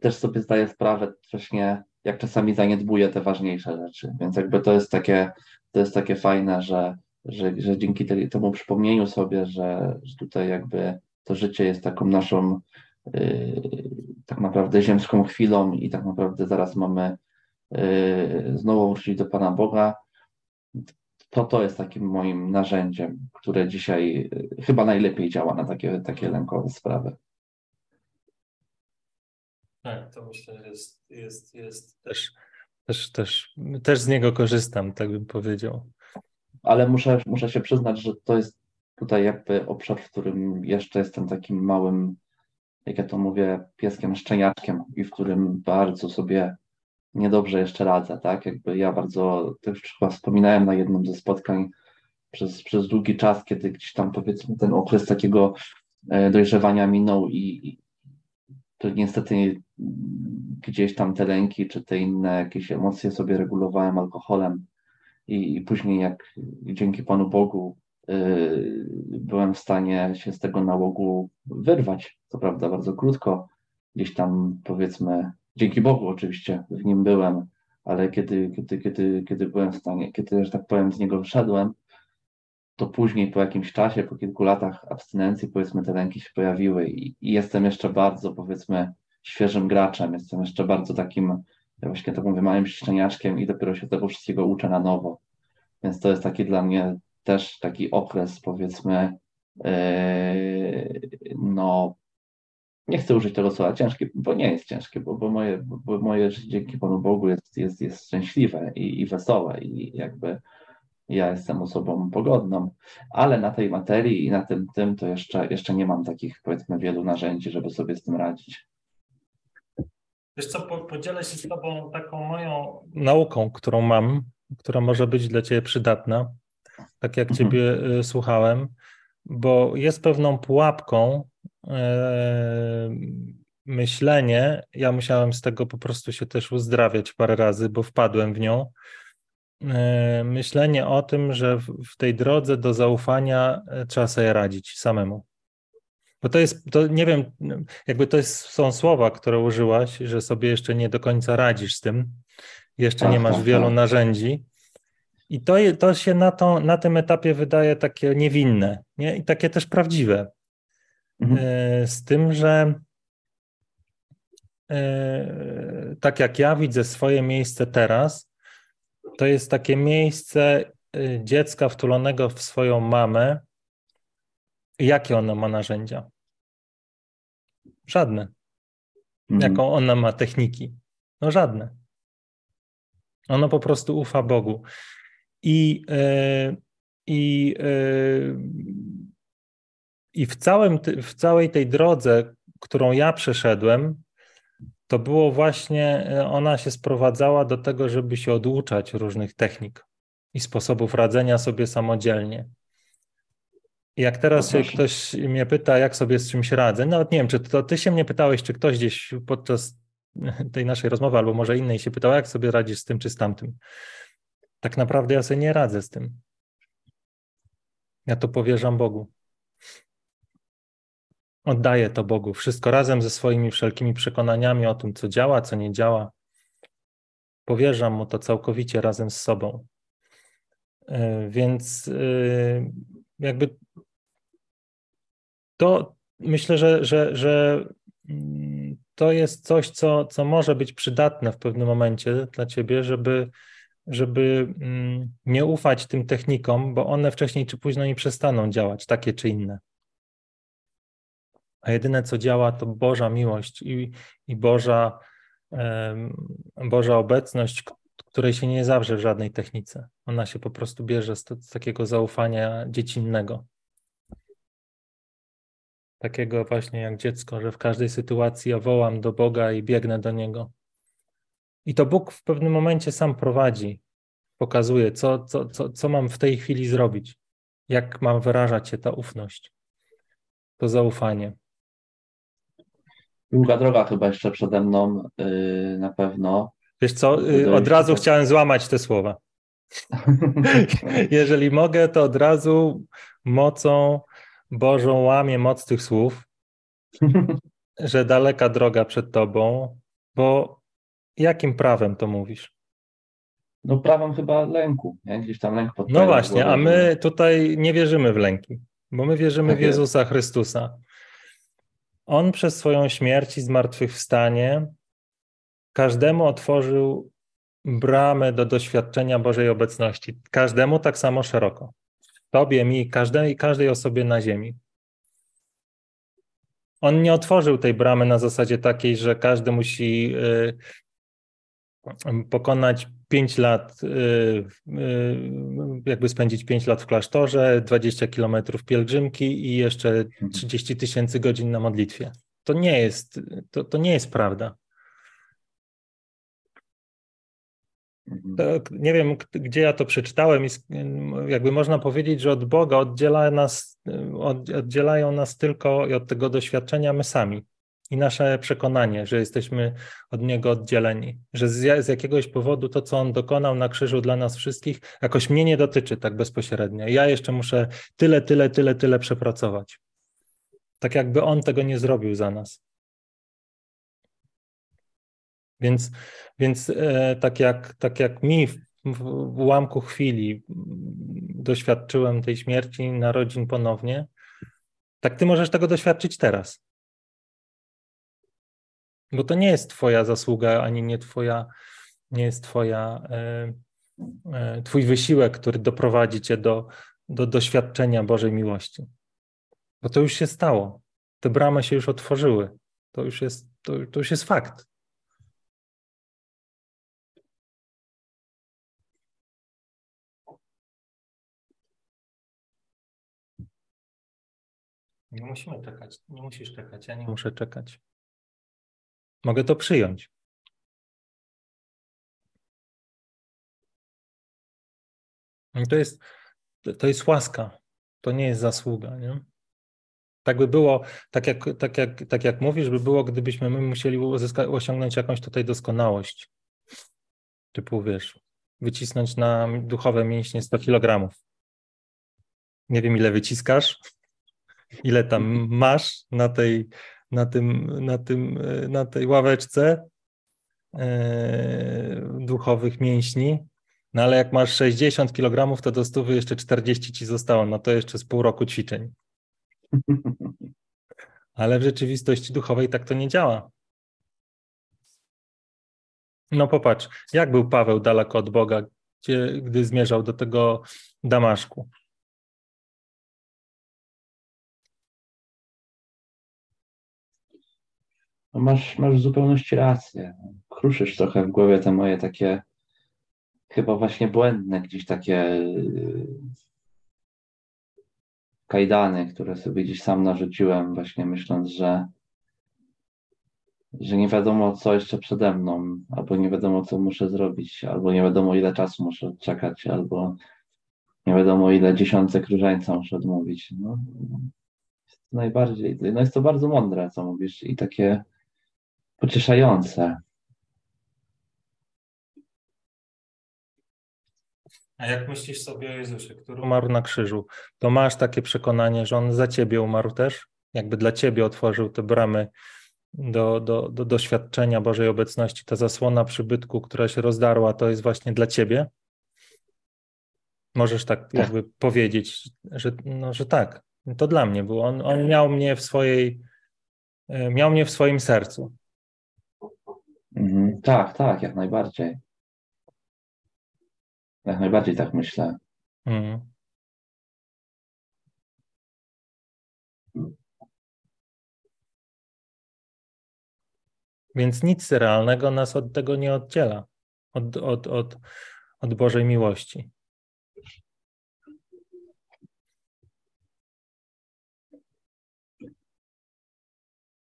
też sobie zdaję sprawę właśnie, jak czasami zaniedbuję te ważniejsze rzeczy. Więc jakby to jest takie, to jest takie fajne, że, że, że dzięki temu przypomnieniu sobie, że, że tutaj jakby to życie jest taką naszą tak naprawdę ziemską chwilą i tak naprawdę zaraz mamy yy, znowu wrócić do Pana Boga, to to jest takim moim narzędziem, które dzisiaj yy, chyba najlepiej działa na takie, takie lękowe sprawy. Tak, to myślę, że jest, jest, jest też, też, też, też z niego korzystam, tak bym powiedział. Ale muszę, muszę się przyznać, że to jest tutaj jakby obszar, w którym jeszcze jestem takim małym, jak ja to mówię, pieskiem szczeniaczkiem i w którym bardzo sobie niedobrze jeszcze radzę, tak? Jakby ja bardzo, też chyba wspominałem na jednym ze spotkań przez, przez długi czas, kiedy gdzieś tam powiedzmy ten okres takiego e, dojrzewania minął i, to niestety gdzieś tam te lęki czy te inne jakieś emocje sobie regulowałem alkoholem i, i później jak dzięki Panu Bogu byłem w stanie się z tego nałogu wyrwać, co prawda bardzo krótko, gdzieś tam powiedzmy, dzięki Bogu oczywiście w nim byłem, ale kiedy, kiedy, kiedy, kiedy byłem w stanie, kiedy, że tak powiem, z niego wyszedłem, to później po jakimś czasie, po kilku latach abstynencji, powiedzmy, te lęki się pojawiły i, i jestem jeszcze bardzo, powiedzmy, świeżym graczem, jestem jeszcze bardzo takim, ja właśnie tak mówię, małym szczeniaczkiem i dopiero się tego wszystkiego uczę na nowo. Więc to jest taki dla mnie też taki okres, powiedzmy, yy, no, nie chcę użyć tego słowa ciężkie, bo nie jest ciężkie, bo, bo, moje, bo moje życie dzięki Panu Bogu jest, jest, jest szczęśliwe i, i wesołe i jakby ja jestem osobą pogodną, ale na tej materii i na tym tym to jeszcze, jeszcze nie mam takich powiedzmy wielu narzędzi, żeby sobie z tym radzić. Wiesz co, podzielę się z Tobą taką moją nauką, którą mam, która może być dla Ciebie przydatna, tak jak mhm. Ciebie y, słuchałem, bo jest pewną pułapką e, myślenie, ja musiałem z tego po prostu się też uzdrawiać parę razy, bo wpadłem w nią, E, myślenie o tym, że w tej drodze do zaufania trzeba sobie radzić samemu. Bo to jest, to nie wiem, jakby to jest, są słowa, które użyłaś, że sobie jeszcze nie do końca radzisz z tym, jeszcze nie masz wielu narzędzi. I to, to się na, to, na tym etapie wydaje takie niewinne nie? i takie też prawdziwe. Mhm. E, z tym, że tak jak ja widzę swoje miejsce teraz, to jest takie miejsce y, dziecka wtulonego w swoją mamę. Jakie ona ma narzędzia? Żadne. Mhm. Jaką ona ma techniki? No żadne. Ono po prostu ufa Bogu. I, yy, i, yy, i w, całym, w całej tej drodze, którą ja przeszedłem, to było właśnie, e, ona się sprowadzała do tego, żeby się oduczać różnych technik i sposobów radzenia sobie samodzielnie. Jak teraz się ktoś mnie pyta, jak sobie z czymś radzę, nawet nie wiem, czy to ty się mnie pytałeś, czy ktoś gdzieś podczas tej naszej rozmowy, albo może innej się pytał, jak sobie radzisz z tym czy z tamtym. Tak naprawdę ja sobie nie radzę z tym. Ja to powierzam Bogu. Oddaję to Bogu, wszystko razem ze swoimi wszelkimi przekonaniami o tym, co działa, co nie działa. Powierzam mu to całkowicie razem z sobą. E, więc e, jakby to myślę, że, że, że mm, to jest coś, co, co może być przydatne w pewnym momencie dla ciebie, żeby, żeby mm, nie ufać tym technikom, bo one wcześniej czy później nie przestaną działać, takie czy inne a jedyne co działa to Boża miłość i, i Boża, Boża obecność, której się nie zawrze w żadnej technice. Ona się po prostu bierze z, z takiego zaufania dziecinnego. Takiego właśnie jak dziecko, że w każdej sytuacji ja wołam do Boga i biegnę do Niego. I to Bóg w pewnym momencie sam prowadzi, pokazuje, co, co, co, co mam w tej chwili zrobić, jak mam wyrażać się ta ufność, to zaufanie. Długa droga chyba jeszcze przede mną, yy, na pewno. Wiesz co, yy, od razu tak... chciałem złamać te słowa. Jeżeli mogę, to od razu mocą Bożą łamię moc tych słów, że daleka droga przed tobą, bo jakim prawem to mówisz? No prawem chyba lęku, nie? gdzieś tam lęk pod No właśnie, a my tutaj nie wierzymy w lęki, bo my wierzymy tak w Jezusa jest. Chrystusa. On przez swoją śmierć i zmartwychwstanie każdemu otworzył bramę do doświadczenia Bożej obecności. Każdemu tak samo szeroko. Tobie, mi, każdej, każdej osobie na ziemi. On nie otworzył tej bramy na zasadzie takiej, że każdy musi y, pokonać 5 lat, y, y, jakby spędzić 5 lat w klasztorze, 20 kilometrów pielgrzymki i jeszcze 30 mhm. tysięcy godzin na modlitwie. To nie jest, to, to nie jest prawda. Mhm. To, nie wiem, gdzie ja to przeczytałem i jakby można powiedzieć, że od Boga oddziela nas, oddzielają nas tylko od tego doświadczenia my sami i nasze przekonanie, że jesteśmy od Niego oddzieleni, że z, z, jakiegoś powodu to, co On dokonał na krzyżu dla nas wszystkich, jakoś mnie nie dotyczy tak bezpośrednio. Ja jeszcze muszę tyle, tyle, tyle, tyle przepracować. Tak jakby On tego nie zrobił za nas. Więc, więc e, tak, jak, tak jak mi w, w ułamku chwili doświadczyłem tej śmierci, narodzin ponownie, tak ty możesz tego doświadczyć teraz. Bo to nie jest Twoja zasługa, ani nie Twoja, nie jest Twoja, e, e, Twój wysiłek, który doprowadzi Cię do, do doświadczenia Bożej miłości. Bo to już się stało. Te bramy się już otworzyły. To już jest, to, to już jest fakt. Nie musimy czekać. Nie musisz czekać. Ja nie muszę czekać. Mogę to przyjąć. to jest, to jest łaska. To nie jest zasługa. Nie? Tak by było, tak jak, tak, jak, tak jak mówisz, by było, gdybyśmy my musieli uzyskać, osiągnąć jakąś tutaj doskonałość. Typu, wiesz, wycisnąć na duchowe mięśnie 100 kg. Nie wiem, ile wyciskasz, ile tam masz na tej, na, tym, na, tym, na tej ławeczce e, duchowych mięśni, no ale jak masz 60 kg, to do stówy jeszcze 40 ci zostało, no to jeszcze z pół roku ćwiczeń. Ale w rzeczywistości duchowej tak to nie działa. No popatrz, jak był Paweł daleko od Boga, gdzie, gdy zmierzał do tego Damaszku? No masz, masz w zupełności rację. Kruszysz trochę w głowie te moje takie chyba właśnie błędne gdzieś takie yy, kajdany, które sobie gdzieś sam narzuciłem, właśnie myśląc, że, że nie wiadomo, co jeszcze przede mną, albo nie wiadomo, co muszę zrobić, albo nie wiadomo, ile czasu muszę czekać, albo nie wiadomo, ile dziesiątek różańca muszę odmówić. No, jest najbardziej, no jest to bardzo mądre, co mówisz, i takie pocieszające. A jak myślisz sobie o Jezusie, który umarł na krzyżu, to masz takie przekonanie, że On za ciebie umarł też? Jakby dla ciebie otworzył te bramy do, do, do doświadczenia Bożej obecności. Ta zasłona przybytku, która się rozdarła, to jest właśnie dla ciebie? Możesz tak, tak. jakby powiedzieć, że, no, że tak, to dla mnie było. On, on miał mnie w swojej, e, miał mnie w swoim sercu. Tak, tak, jak najbardziej. Jak najbardziej tak myślę. Mhm. Więc nic realnego nas od tego nie oddziela, od, od, od, od Bożej miłości.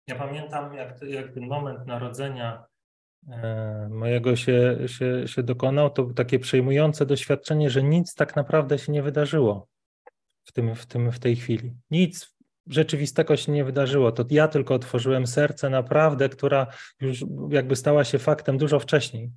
Ja pamiętam, jak, jak ten moment narodzenia mojego się, się, się dokonał, to takie przejmujące doświadczenie, że nic tak naprawdę się nie wydarzyło w, tym, w, tym, w tej chwili. Nic rzeczywistego się nie wydarzyło. To ja tylko otworzyłem serce naprawdę, która już jakby stała się faktem dużo wcześniej.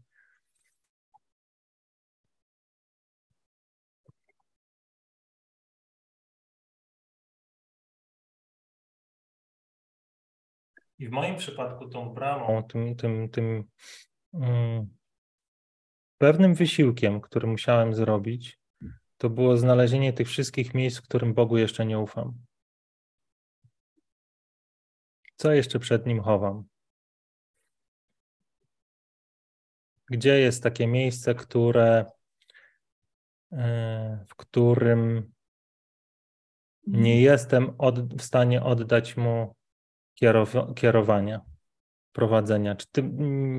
I w moim przypadku tą bramą, tym, tym, tym um, pewnym wysiłkiem, który musiałem zrobić, to było znalezienie tych wszystkich miejsc, w którym Bogu jeszcze nie ufam. Co jeszcze przed Nim chowam? Gdzie jest takie miejsce, które, e, w którym nie jestem od, w stanie oddać mu kierow, kierowania, prowadzenia. Czy ty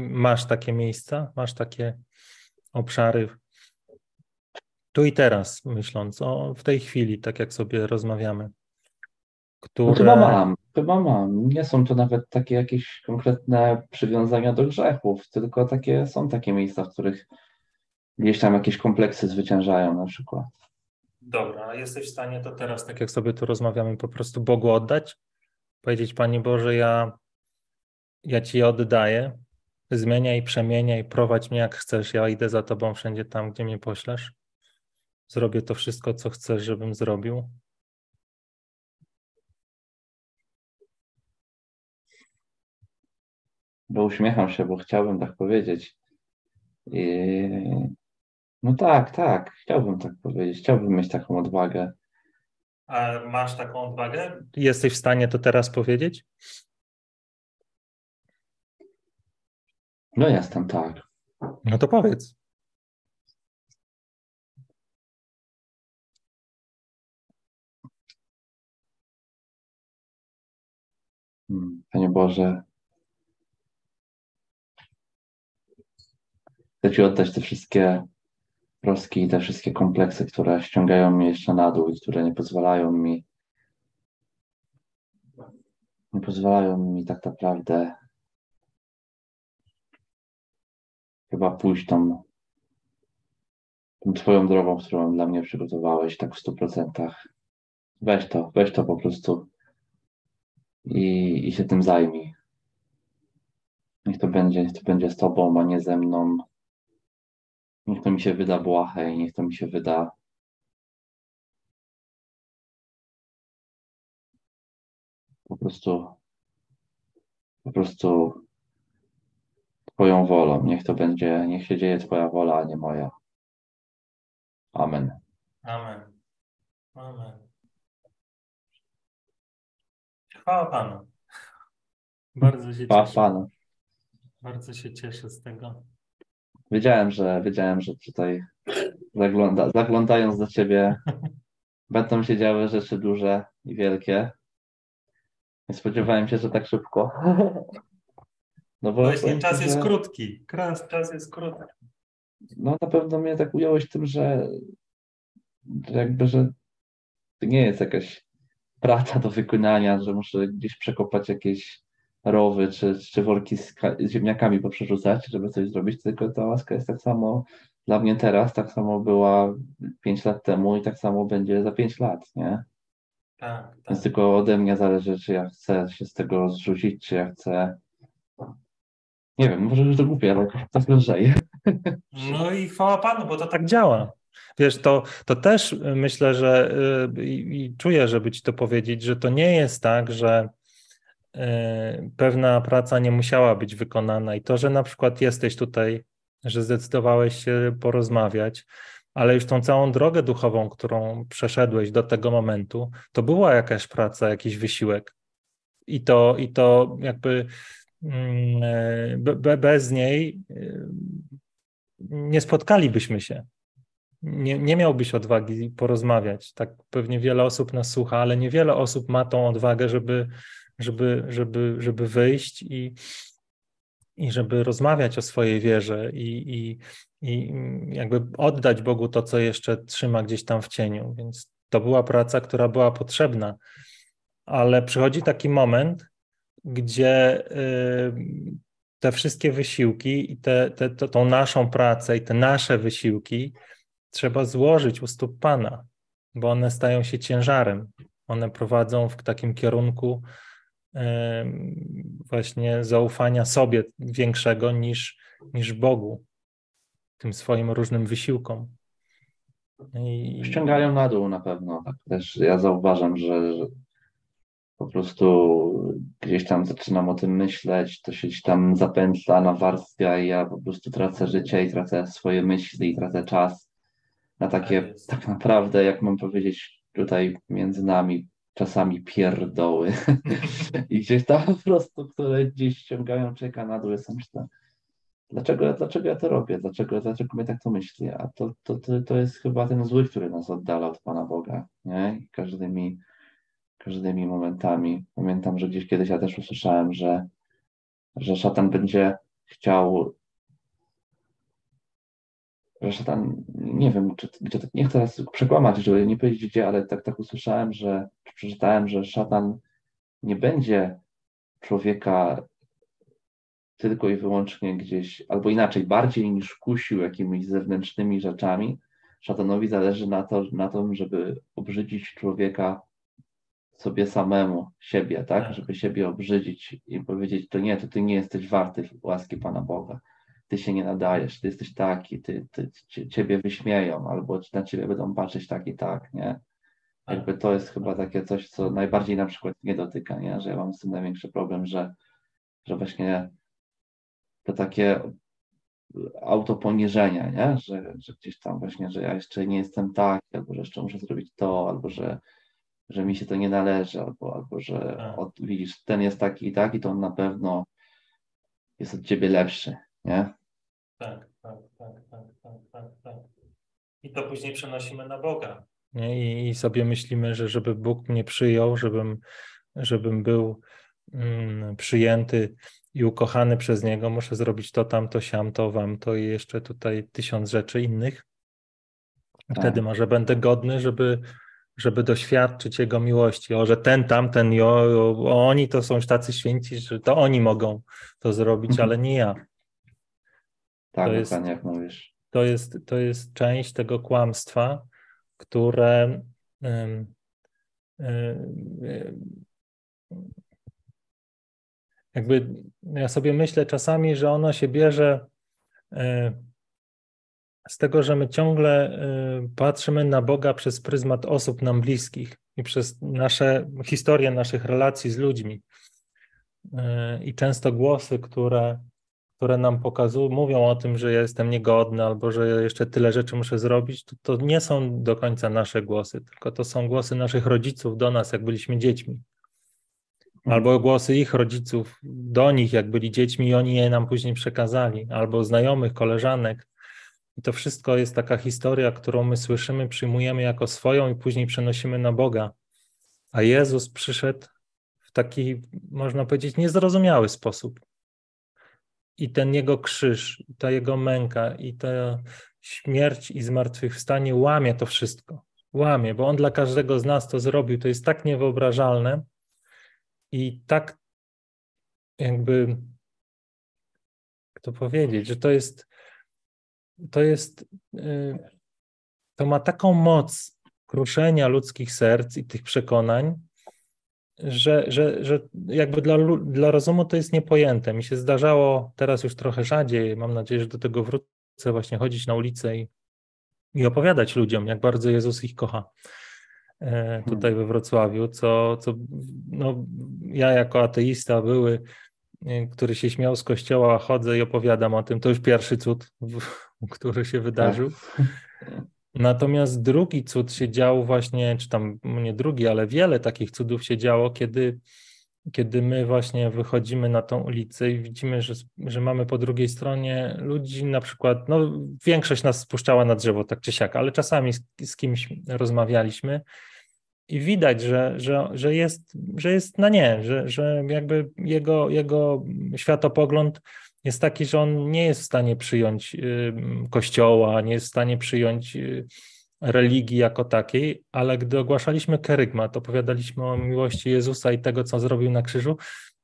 masz takie miejsca, masz takie obszary tu i teraz, myśląc o w tej chwili, tak jak sobie rozmawiamy? Które... No chyba mam, chyba mam. Nie są to nawet takie jakieś konkretne przywiązania do grzechów, tylko takie są takie miejsca, w których gdzieś tam jakieś kompleksy zwyciężają na przykład. Dobra, a jesteś w stanie to teraz, tak jak sobie tu rozmawiamy, po prostu Bogu oddać? Powiedzieć, Panie Boże, ja, ja Ci oddaję, zmieniaj, przemieniaj, prowadź mnie jak chcesz, ja idę za Tobą wszędzie tam, gdzie mnie poślesz. Zrobię to wszystko, co chcesz, żebym zrobił. Bo uśmiecham się, bo chciałbym tak powiedzieć. I... No tak, tak, chciałbym tak powiedzieć. Chciałbym mieć taką odwagę. A masz taką odwagę? Jesteś w stanie to teraz powiedzieć? No jestem, tak. No to powiedz. Hmm, Panie Boże, chcę Ci oddać te wszystkie troski i te wszystkie kompleksy, które ściągają mnie jeszcze na dół i które nie pozwalają mi nie pozwalają mi tak naprawdę chyba pójść tą, tą Twoją drogą, którą dla mnie przygotowałeś tak w stu procentach. Weź to, weź to po prostu i, i się tym zajmij. Niech to będzie, niech to będzie z Tobą, a nie ze mną. Niech to mi się wyda błahe i niech to mi się wyda po prostu po prostu Twoją wolą. Niech to będzie, niech się dzieje Twoja wola, a nie moja. Amen. Amen. Amen. Chwała Panu. Bardzo się Chwała cieszę. Panu. Bardzo się cieszę z tego. Wiedziałem, że wiedziałem, że tutaj zagląda, zaglądając do ciebie będą się działy rzeczy duże i wielkie. Nie spodziewałem się, że tak szybko. No bo Właśnie czas że... jest krótki. Kras, czas jest krótki. No na pewno mnie tak ująłeś tym, że, że jakby, że to nie jest jakaś praca do wykonania, że muszę gdzieś przekopać jakieś rowy czy, czy worki z, ziemniakami poprzerzucać, żeby coś zrobić, tylko ta łaska jest tak samo dla mnie teraz, tak samo była 5 lat temu i tak samo będzie za 5 lat, nie? Tak, tak. Więc tylko ode mnie zależy, czy ja chcę się z tego zrzucić, czy ja chcę. Nie wiem, może już to głupie, ale tak lżej. No i chwała Panu, bo to tak działa. Wiesz, to, to też myślę, że yy, i czuję, żeby ci to powiedzieć, że to nie jest tak, że Y, pewna praca nie musiała być wykonana i to, że na przykład jesteś tutaj, że zdecydowałeś się porozmawiać, ale już tą całą drogę duchową, którą przeszedłeś do tego momentu, to była jakaś praca, jakiś wysiłek. I to, i to jakby mm, be, bez niej y, nie spotkalibyśmy się. Nie, nie miałbyś odwagi porozmawiać. Tak pewnie wiele osób nas słucha, ale niewiele osób ma tą odwagę, żeby żeby, żeby, żeby wyjść i, i żeby rozmawiać o swojej wierze i, i, i jakby oddać Bogu to, co jeszcze trzyma gdzieś tam w cieniu. Więc to była praca, która była potrzebna. Ale przychodzi taki moment, gdzie y, te wszystkie wysiłki i te, te, te, tą naszą pracę i te nasze wysiłki trzeba złożyć u stóp Pana, bo one stają się ciężarem. One prowadzą w takim kierunku, właśnie zaufania sobie większego niż, niż Bogu, tym swoim różnym wysiłkom. I... Ściągają na dół na pewno. Tak też ja zauważam, że, że po prostu gdzieś tam zaczynam o tym myśleć, to się gdzieś tam zapętla, nawarstwia i ja po prostu tracę życie i tracę swoje myśli i tracę czas na takie tak, tak naprawdę, jak mam powiedzieć tutaj między nami, czasami pierdoły. I gdzieś tam po prostu, które gdzieś ściągają czeka na dół, jestem myślę, dlaczego, dlaczego ja to robię, dlaczego, dlaczego mnie tak to myśli, a to, to, to, to jest chyba ten zły, który nas oddala od Pana Boga, nie? I każdymi, każdymi momentami. Pamiętam, że gdzieś kiedyś ja też usłyszałem, że, że szatan będzie chciał że szatan, nie wiem, czy, gdzie, nie chcę teraz przekłamać, żeby nie powiedzieć gdzie, ale tak, tak usłyszałem, że, czy przeczytałem, że szatan nie będzie człowieka tylko i wyłącznie gdzieś, albo inaczej, bardziej niż kusił jakimiś zewnętrznymi rzeczami, szatanowi zależy na, to, na tym, żeby obrzydzić człowieka sobie samemu, siebie, tak? tak? Żeby siebie obrzydzić i powiedzieć, to nie, to ty nie jesteś warty łaski Pana Boga. Ty się nie nadajesz, ty jesteś taki, ty, ty, ciebie wyśmieją, albo na ciebie będą patrzeć tak i tak, nie? Jakby to jest chyba takie coś, co najbardziej na przykład nie dotyka, nie? Że ja mam z tym największy problem, że, że właśnie to takie autoponiżenia, nie? Że, że gdzieś tam właśnie, że ja jeszcze nie jestem tak, albo że jeszcze muszę zrobić to, albo że, że mi się to nie należy, albo, albo że tak. od, widzisz, ten jest taki i taki, to on na pewno jest od ciebie lepszy, nie? Tak, tak, tak, tak, tak, tak, tak. I to później przenosimy na Boga. Nie? I, I sobie myślimy, że żeby Bóg mnie przyjął, żebym, żebym był mm, przyjęty i ukochany przez Niego, muszę zrobić to, tamto, siam, to, wam, to i jeszcze tutaj tysiąc rzeczy innych. Wtedy tak. może będę godny, żeby, żeby doświadczyć Jego miłości. O, że ten, tamten, o, o, oni to są tacy święci, że to oni mogą to zrobić, mhm. ale nie ja. Tak, to jest, jak mówisz. To jest, to jest część tego kłamstwa, które jakby ja sobie myślę czasami, że ono się bierze e, z tego, że my ciągle e, patrzymy na Boga przez pryzmat osób nam bliskich i przez nasze historię naszych relacji z ludźmi. E, I często głosy, które które nam pokazują, mówią o tym, że ja jestem niegodny albo że jeszcze tyle rzeczy muszę zrobić, to, to nie są do końca nasze głosy, tylko to są głosy naszych rodziców do nas, jak byliśmy dziećmi. Albo głosy ich rodziców do nich, jak byli dziećmi, i oni je nam później przekazali, albo znajomych, koleżanek. I to wszystko jest taka historia, którą my słyszymy, przyjmujemy jako swoją i później przenosimy na Boga. A Jezus przyszedł w taki, można powiedzieć, niezrozumiały sposób i ten jego krzyż, ta jego męka i ta śmierć i zmartwychwstanie łamie to wszystko. Łamie, bo on dla każdego z nas to zrobił. To jest tak niewyobrażalne i tak jakby, jak to powiedzieć, że to jest, to jest, y, to ma taką moc kruszenia ludzkich serc i tych przekonań, że, że, że jakby dla, dla rozumu to jest niepojęte. Mi się zdarzało teraz już trochę rzadziej, mam nadzieję, że do tego wrócę, właśnie chodzić na ulicę i, i opowiadać ludziom, jak bardzo Jezus ich kocha e, tutaj we Wrocławiu, co, co no, ja jako ateista były, e, który się śmiał z kościoła, chodzę i opowiadam o tym. To już pierwszy cud, który się wydarzył. Natomiast drugi cud się działo właśnie, czy tam nie drugi, ale wiele takich cudów się działo, kiedy, kiedy my właśnie wychodzimy na tą ulicę i widzimy, że, że mamy po drugiej stronie ludzi, na przykład, no większość nas spuszczała na drzewo, tak czy siak, ale czasami z, z kimś rozmawialiśmy i widać, że, że, że, jest, że jest na nie, że, że jakby jego, jego światopogląd jest taki, że on nie jest w stanie przyjąć y, kościoła, nie jest w stanie przyjąć y, religii jako takiej, ale gdy ogłaszaliśmy kerygmat, opowiadaliśmy o miłości Jezusa i tego, co zrobił na krzyżu,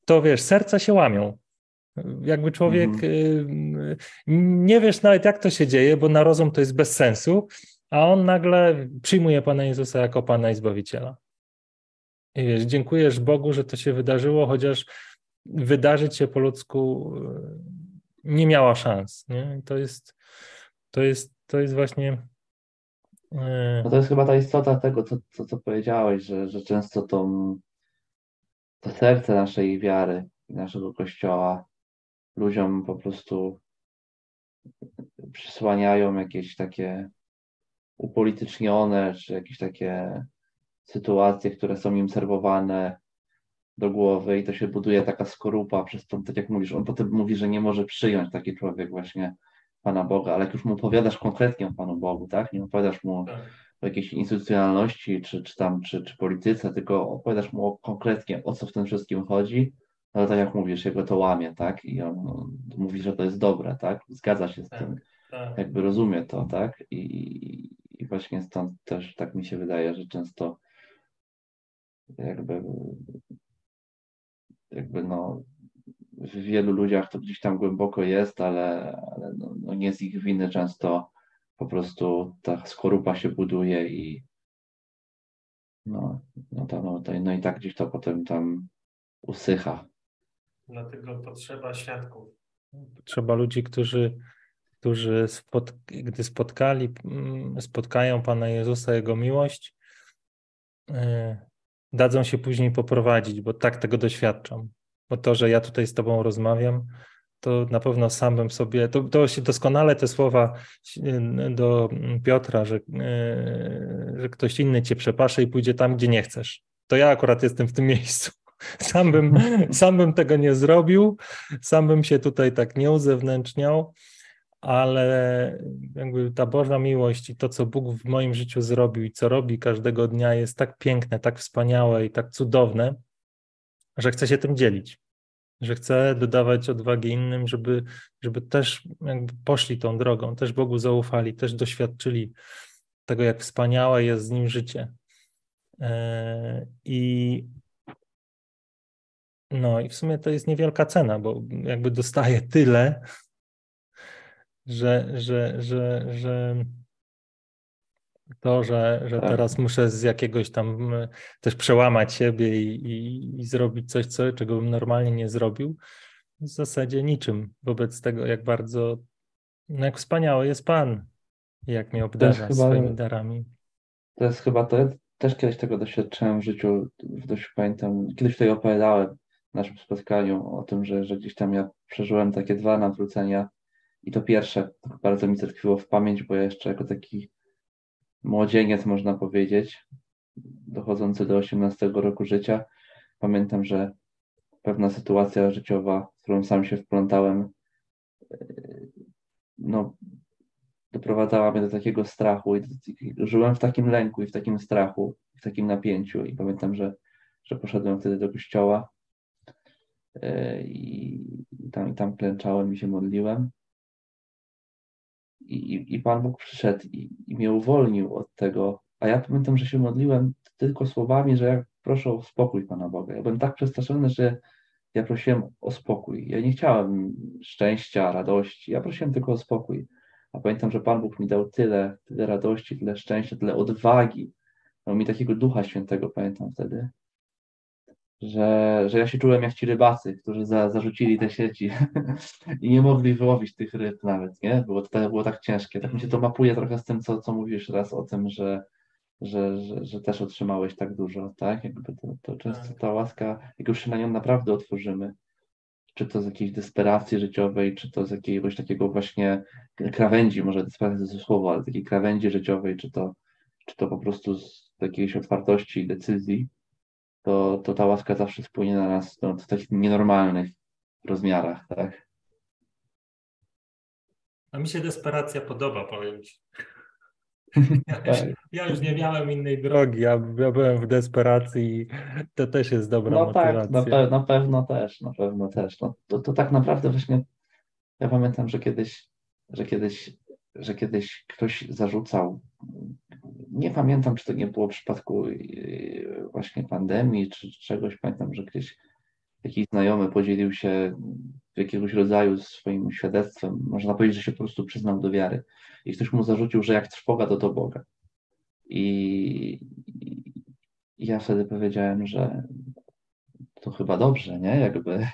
to wiesz, serca się łamią. Jakby człowiek mm. nie wiesz nawet, jak to się dzieje, bo na rozum to jest bez sensu, a on nagle przyjmuje Pana Jezusa jako Pana i Zbawiciela. I wiesz, dziękujesz Bogu, że to się wydarzyło, chociaż wydarzyć się po ludzku e, nie miała szans. Nie? To, jest, to, jest, to jest właśnie. E, no to jest chyba ta istota tego, co, co, co powiedziałeś, że, że często to, to serce naszej wiary i naszego kościoła ludziom po prostu przysłaniają jakieś takie upolitycznione, czy jakieś takie sytuacje, które są im serwowane do głowy i to się buduje taka skorupa przez to, tak jak mówisz, on potem mówi, że nie może przyjąć taki człowiek właśnie Pana Boga, ale jak już mu opowiadasz konkretnie o Panu Bogu, tak? Nie opowiadasz mu Tak. o jakiejś instytucjonalności czy, czy tam, czy, czy polityce, tylko opowiadasz mu o, konkretnie o co w tym wszystkim chodzi, ale tak jak mówisz, jego to łamie, tak? I on, on mówi, że to jest dobre, tak? Zgadza się z Tak. tym, Tak. jakby rozumie to, tak? I, I właśnie stąd też tak mi się wydaje, że często jakby jakby no w wielu ludziach to gdzieś tam głęboko jest, ale, ale no, no nie z ich winy często po prostu ta skorupa się buduje i no, no, to, no, to, no i tak gdzieś to potem tam usycha. Dlatego potrzeba świadków. Potrzeba ludzi, którzy, którzy spot, gdy spotkali, mm, spotkają Pana Jezusa, Jego miłość, yy, dadzą się później poprowadzić, bo tak tego doświadczam. Bo to, że ja tutaj z Tobą rozmawiam, to na pewno sam bym sobie, to, to się doskonale te słowa yy, do Piotra, że, yy, że ktoś inny Cię przepasze i pójdzie tam, gdzie nie chcesz. To ja akurat jestem w tym miejscu. Sam bym, sam bym tego nie zrobił, sam bym się tutaj tak nie uzewnętrzniał, ale jakby ta Boża miłość i to, co Bóg w moim życiu zrobił i co robi każdego dnia, jest tak piękne, tak wspaniałe i tak cudowne, że chcę się tym dzielić. Że chcę dodawać odwagi innym, żeby, żeby też jakby poszli tą drogą, też Bogu zaufali, też doświadczyli tego, jak wspaniałe jest z nim życie. I no i w sumie to jest niewielka cena, bo jakby dostaję tyle, że, że, że, że to, że, że Tak. teraz muszę z jakiegoś tam też przełamać siebie i, i, i zrobić coś, co, czego bym normalnie nie zrobił, w zasadzie niczym wobec tego, jak bardzo, no jak wspaniały jest Pan, jak mnie obdarza chyba- swoimi darami. To jest chyba to, ja też kiedyś tego doświadczyłem w życiu, dość pamiętam, kiedyś tutaj opowiadałem w naszym spotkaniu o tym, że, że gdzieś tam ja przeżyłem takie dwa nawrócenia i to pierwsze bardzo mi tkwiło w pamięć, bo ja jeszcze jako taki młodzieniec, można powiedzieć, dochodzący do 18 roku życia, pamiętam, że pewna sytuacja życiowa, w którą sam się wplątałem, yy, no, doprowadzała mnie do takiego strachu i żyłem w takim lęku i w takim strachu, w takim napięciu i pamiętam, że, że poszedłem wtedy do kościoła i, i, tam, i tam klęczałem i się modliłem i, i, i Pan Bóg przyszedł i, i mnie uwolnił od tego, a ja pamiętam, że się modliłem tylko słowami, że ja proszę o spokój Pana Boga. Ja byłem tak przestraszony, że ja prosiłem o spokój. Ja nie chciałem szczęścia, radości, ja prosiłem tylko o spokój. A pamiętam, że Pan Bóg mi dał tyle, tyle radości, tyle szczęścia, tyle odwagi. Dał mi takiego Ducha Świętego, pamiętam wtedy, że, że ja się czułem jak ci rybacy, którzy za, zarzucili te sieci i nie mogli wyłowić tych ryb nawet, nie? Było to było tak ciężkie. Tak mi się to mapuje trochę z tym, co, co mówisz raz o tym, że, że, że, że też otrzymałeś tak dużo, tak? Jakby to, to często ta łaska, jak już się na nią naprawdę otworzymy, czy to z jakiejś desperacji życiowej, czy to z jakiegoś takiego właśnie krawędzi, może desperacja to słowo, ale takiej krawędzi życiowej, czy to, czy to po prostu z jakiejś otwartości i decyzji, to, to ta łaska zawsze spłynie na nas no, w takich nienormalnych rozmiarach, tak? A mi się desperacja podoba, powiem Ci. Ja już, ja już nie miałem innej drogi, ja, ja byłem w desperacji i to też jest dobra No motywacja. tak, na, pe- na pewno też, na pewno też. No, to, to tak naprawdę właśnie, ja pamiętam, że kiedyś, że kiedyś, że kiedyś ktoś zarzucał, nie pamiętam, czy to nie było w przypadku yy, właśnie pandemii, czy czegoś, pamiętam, że gdzieś jakiś znajomy podzielił się jakiegoś rodzaju swoim świadectwem, można powiedzieć, że się po prostu przyznał do wiary i ktoś mu zarzucił, że jak trwoga, to do Boga. I, ja wtedy powiedziałem, że to chyba dobrze, nie? Jakby y,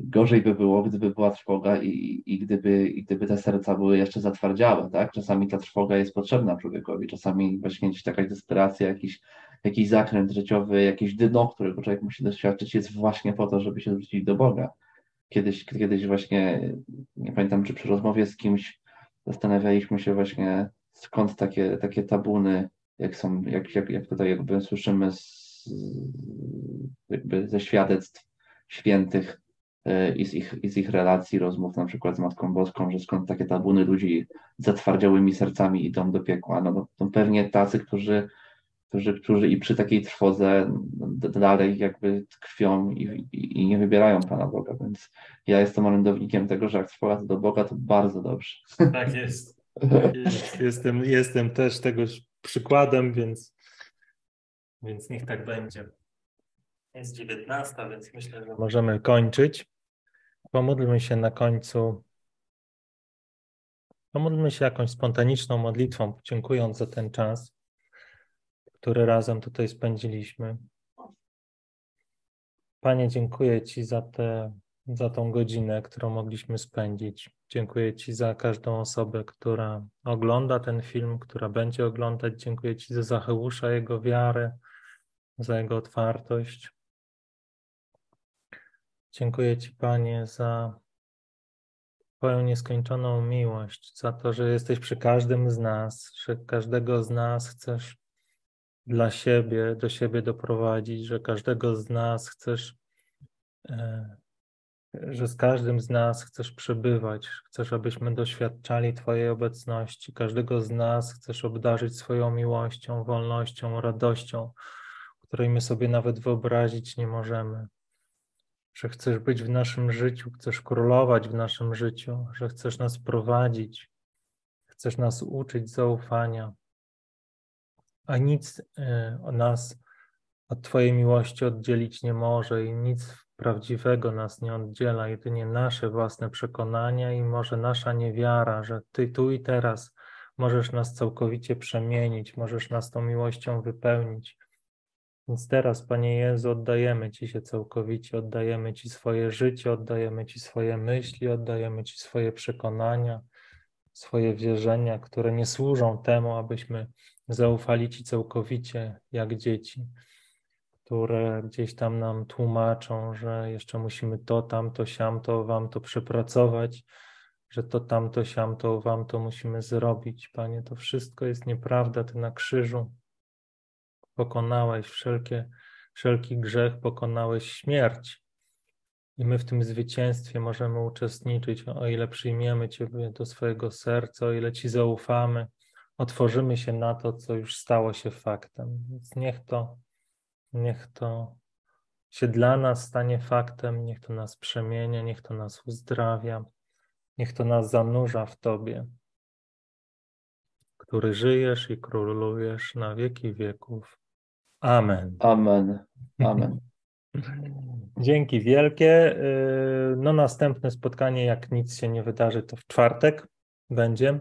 gorzej by było, gdyby była trwoga i, i, gdyby, i gdyby te serca były jeszcze zatwardziałe, tak? Czasami ta trwoga jest potrzebna człowiekowi, czasami właśnie gdzieś taka desperacja, jakiś, jakiś zakręt życiowy, jakieś dno, którego człowiek musi doświadczyć, jest właśnie po to, żeby się zwrócić do Boga. Kiedyś, kiedyś właśnie, nie pamiętam, czy przy rozmowie z kimś zastanawialiśmy się właśnie, skąd takie, takie tabuny, jak są, jak, jak, jak tutaj jakby słyszymy z, jakby ze świadectw świętych i z, ich, i z ich relacji, rozmów na przykład z Matką Boską, że skąd takie tabuny ludzi zatwardziałymi sercami idą do piekła. No, no to pewnie tacy, którzy, którzy, którzy i przy takiej trwodze dalej jakby tkwią i, i, i nie wybierają Pana Boga, więc ja jestem orędownikiem tego, że jak trwoga do Boga, to bardzo dobrze. Tak jest. jest. Jestem, jestem też tego przykładem, więc, więc niech tak będzie. Jest 19, więc myślę, że możemy kończyć. Pomódlmy się na końcu. Pomódlmy się jakąś spontaniczną modlitwą, dziękując za ten czas, który razem tutaj spędziliśmy. Panie, dziękuję Ci za, te, za tą godzinę, którą mogliśmy spędzić. Dziękuję Ci za każdą osobę, która ogląda ten film, która będzie oglądać. Dziękuję Ci za Zacheusza, jego wiarę, za jego otwartość. Dziękuję Ci, Panie, za Twoją nieskończoną miłość, za to, że jesteś przy każdym z nas, że każdego z nas chcesz dla siebie, do siebie doprowadzić, że każdego z nas chcesz, e, że z każdym z nas chcesz przebywać, chcesz, abyśmy doświadczali Twojej obecności, każdego z nas chcesz obdarzyć swoją miłością, wolnością, radością, której my sobie nawet wyobrazić nie możemy że chcesz być w naszym życiu, chcesz królować w naszym życiu, że chcesz nas prowadzić, chcesz nas uczyć zaufania, a nic e, o nas od Twojej miłości oddzielić nie może i nic prawdziwego nas nie oddziela, jedynie nasze własne przekonania i może nasza niewiara, że Ty tu i teraz możesz nas całkowicie przemienić, możesz nas tą miłością wypełnić. Więc teraz, Panie Jezu, oddajemy Ci się całkowicie, oddajemy Ci swoje życie, oddajemy Ci swoje myśli, oddajemy Ci swoje przekonania, swoje wierzenia, które nie służą temu, abyśmy zaufali Ci całkowicie jak dzieci, które gdzieś tam nam tłumaczą, że jeszcze musimy to, tamto, siamto, Wam to przepracować, że to, tamto, siamto, Wam to musimy zrobić. Panie, to wszystko jest nieprawda, Ty na krzyżu pokonałeś wszelkie, wszelki grzech, pokonałeś śmierć. I my w tym zwycięstwie możemy uczestniczyć, o ile przyjmiemy Ciebie do swojego serca, o ile Ci zaufamy, otworzymy się na to, co już stało się faktem. Więc niech to, niech to się dla nas stanie faktem, niech to nas przemienia, niech to nas uzdrawia, niech to nas zanurza w Tobie, który żyjesz i królujesz na wieki wieków. Amen. Amen. Amen. Dzięki wielkie. Y, no następne spotkanie, jak nic się nie wydarzy, to w czwartek będzie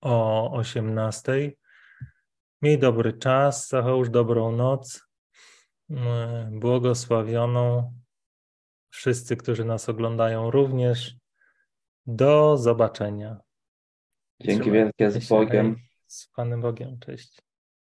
o 18. Miej dobry czas, zachowuj dobrą noc, y, błogosławioną. Wszyscy, którzy nas oglądają również. Do zobaczenia. Dzięki wielkie z Bogiem. Z Panem Bogiem. Cześć.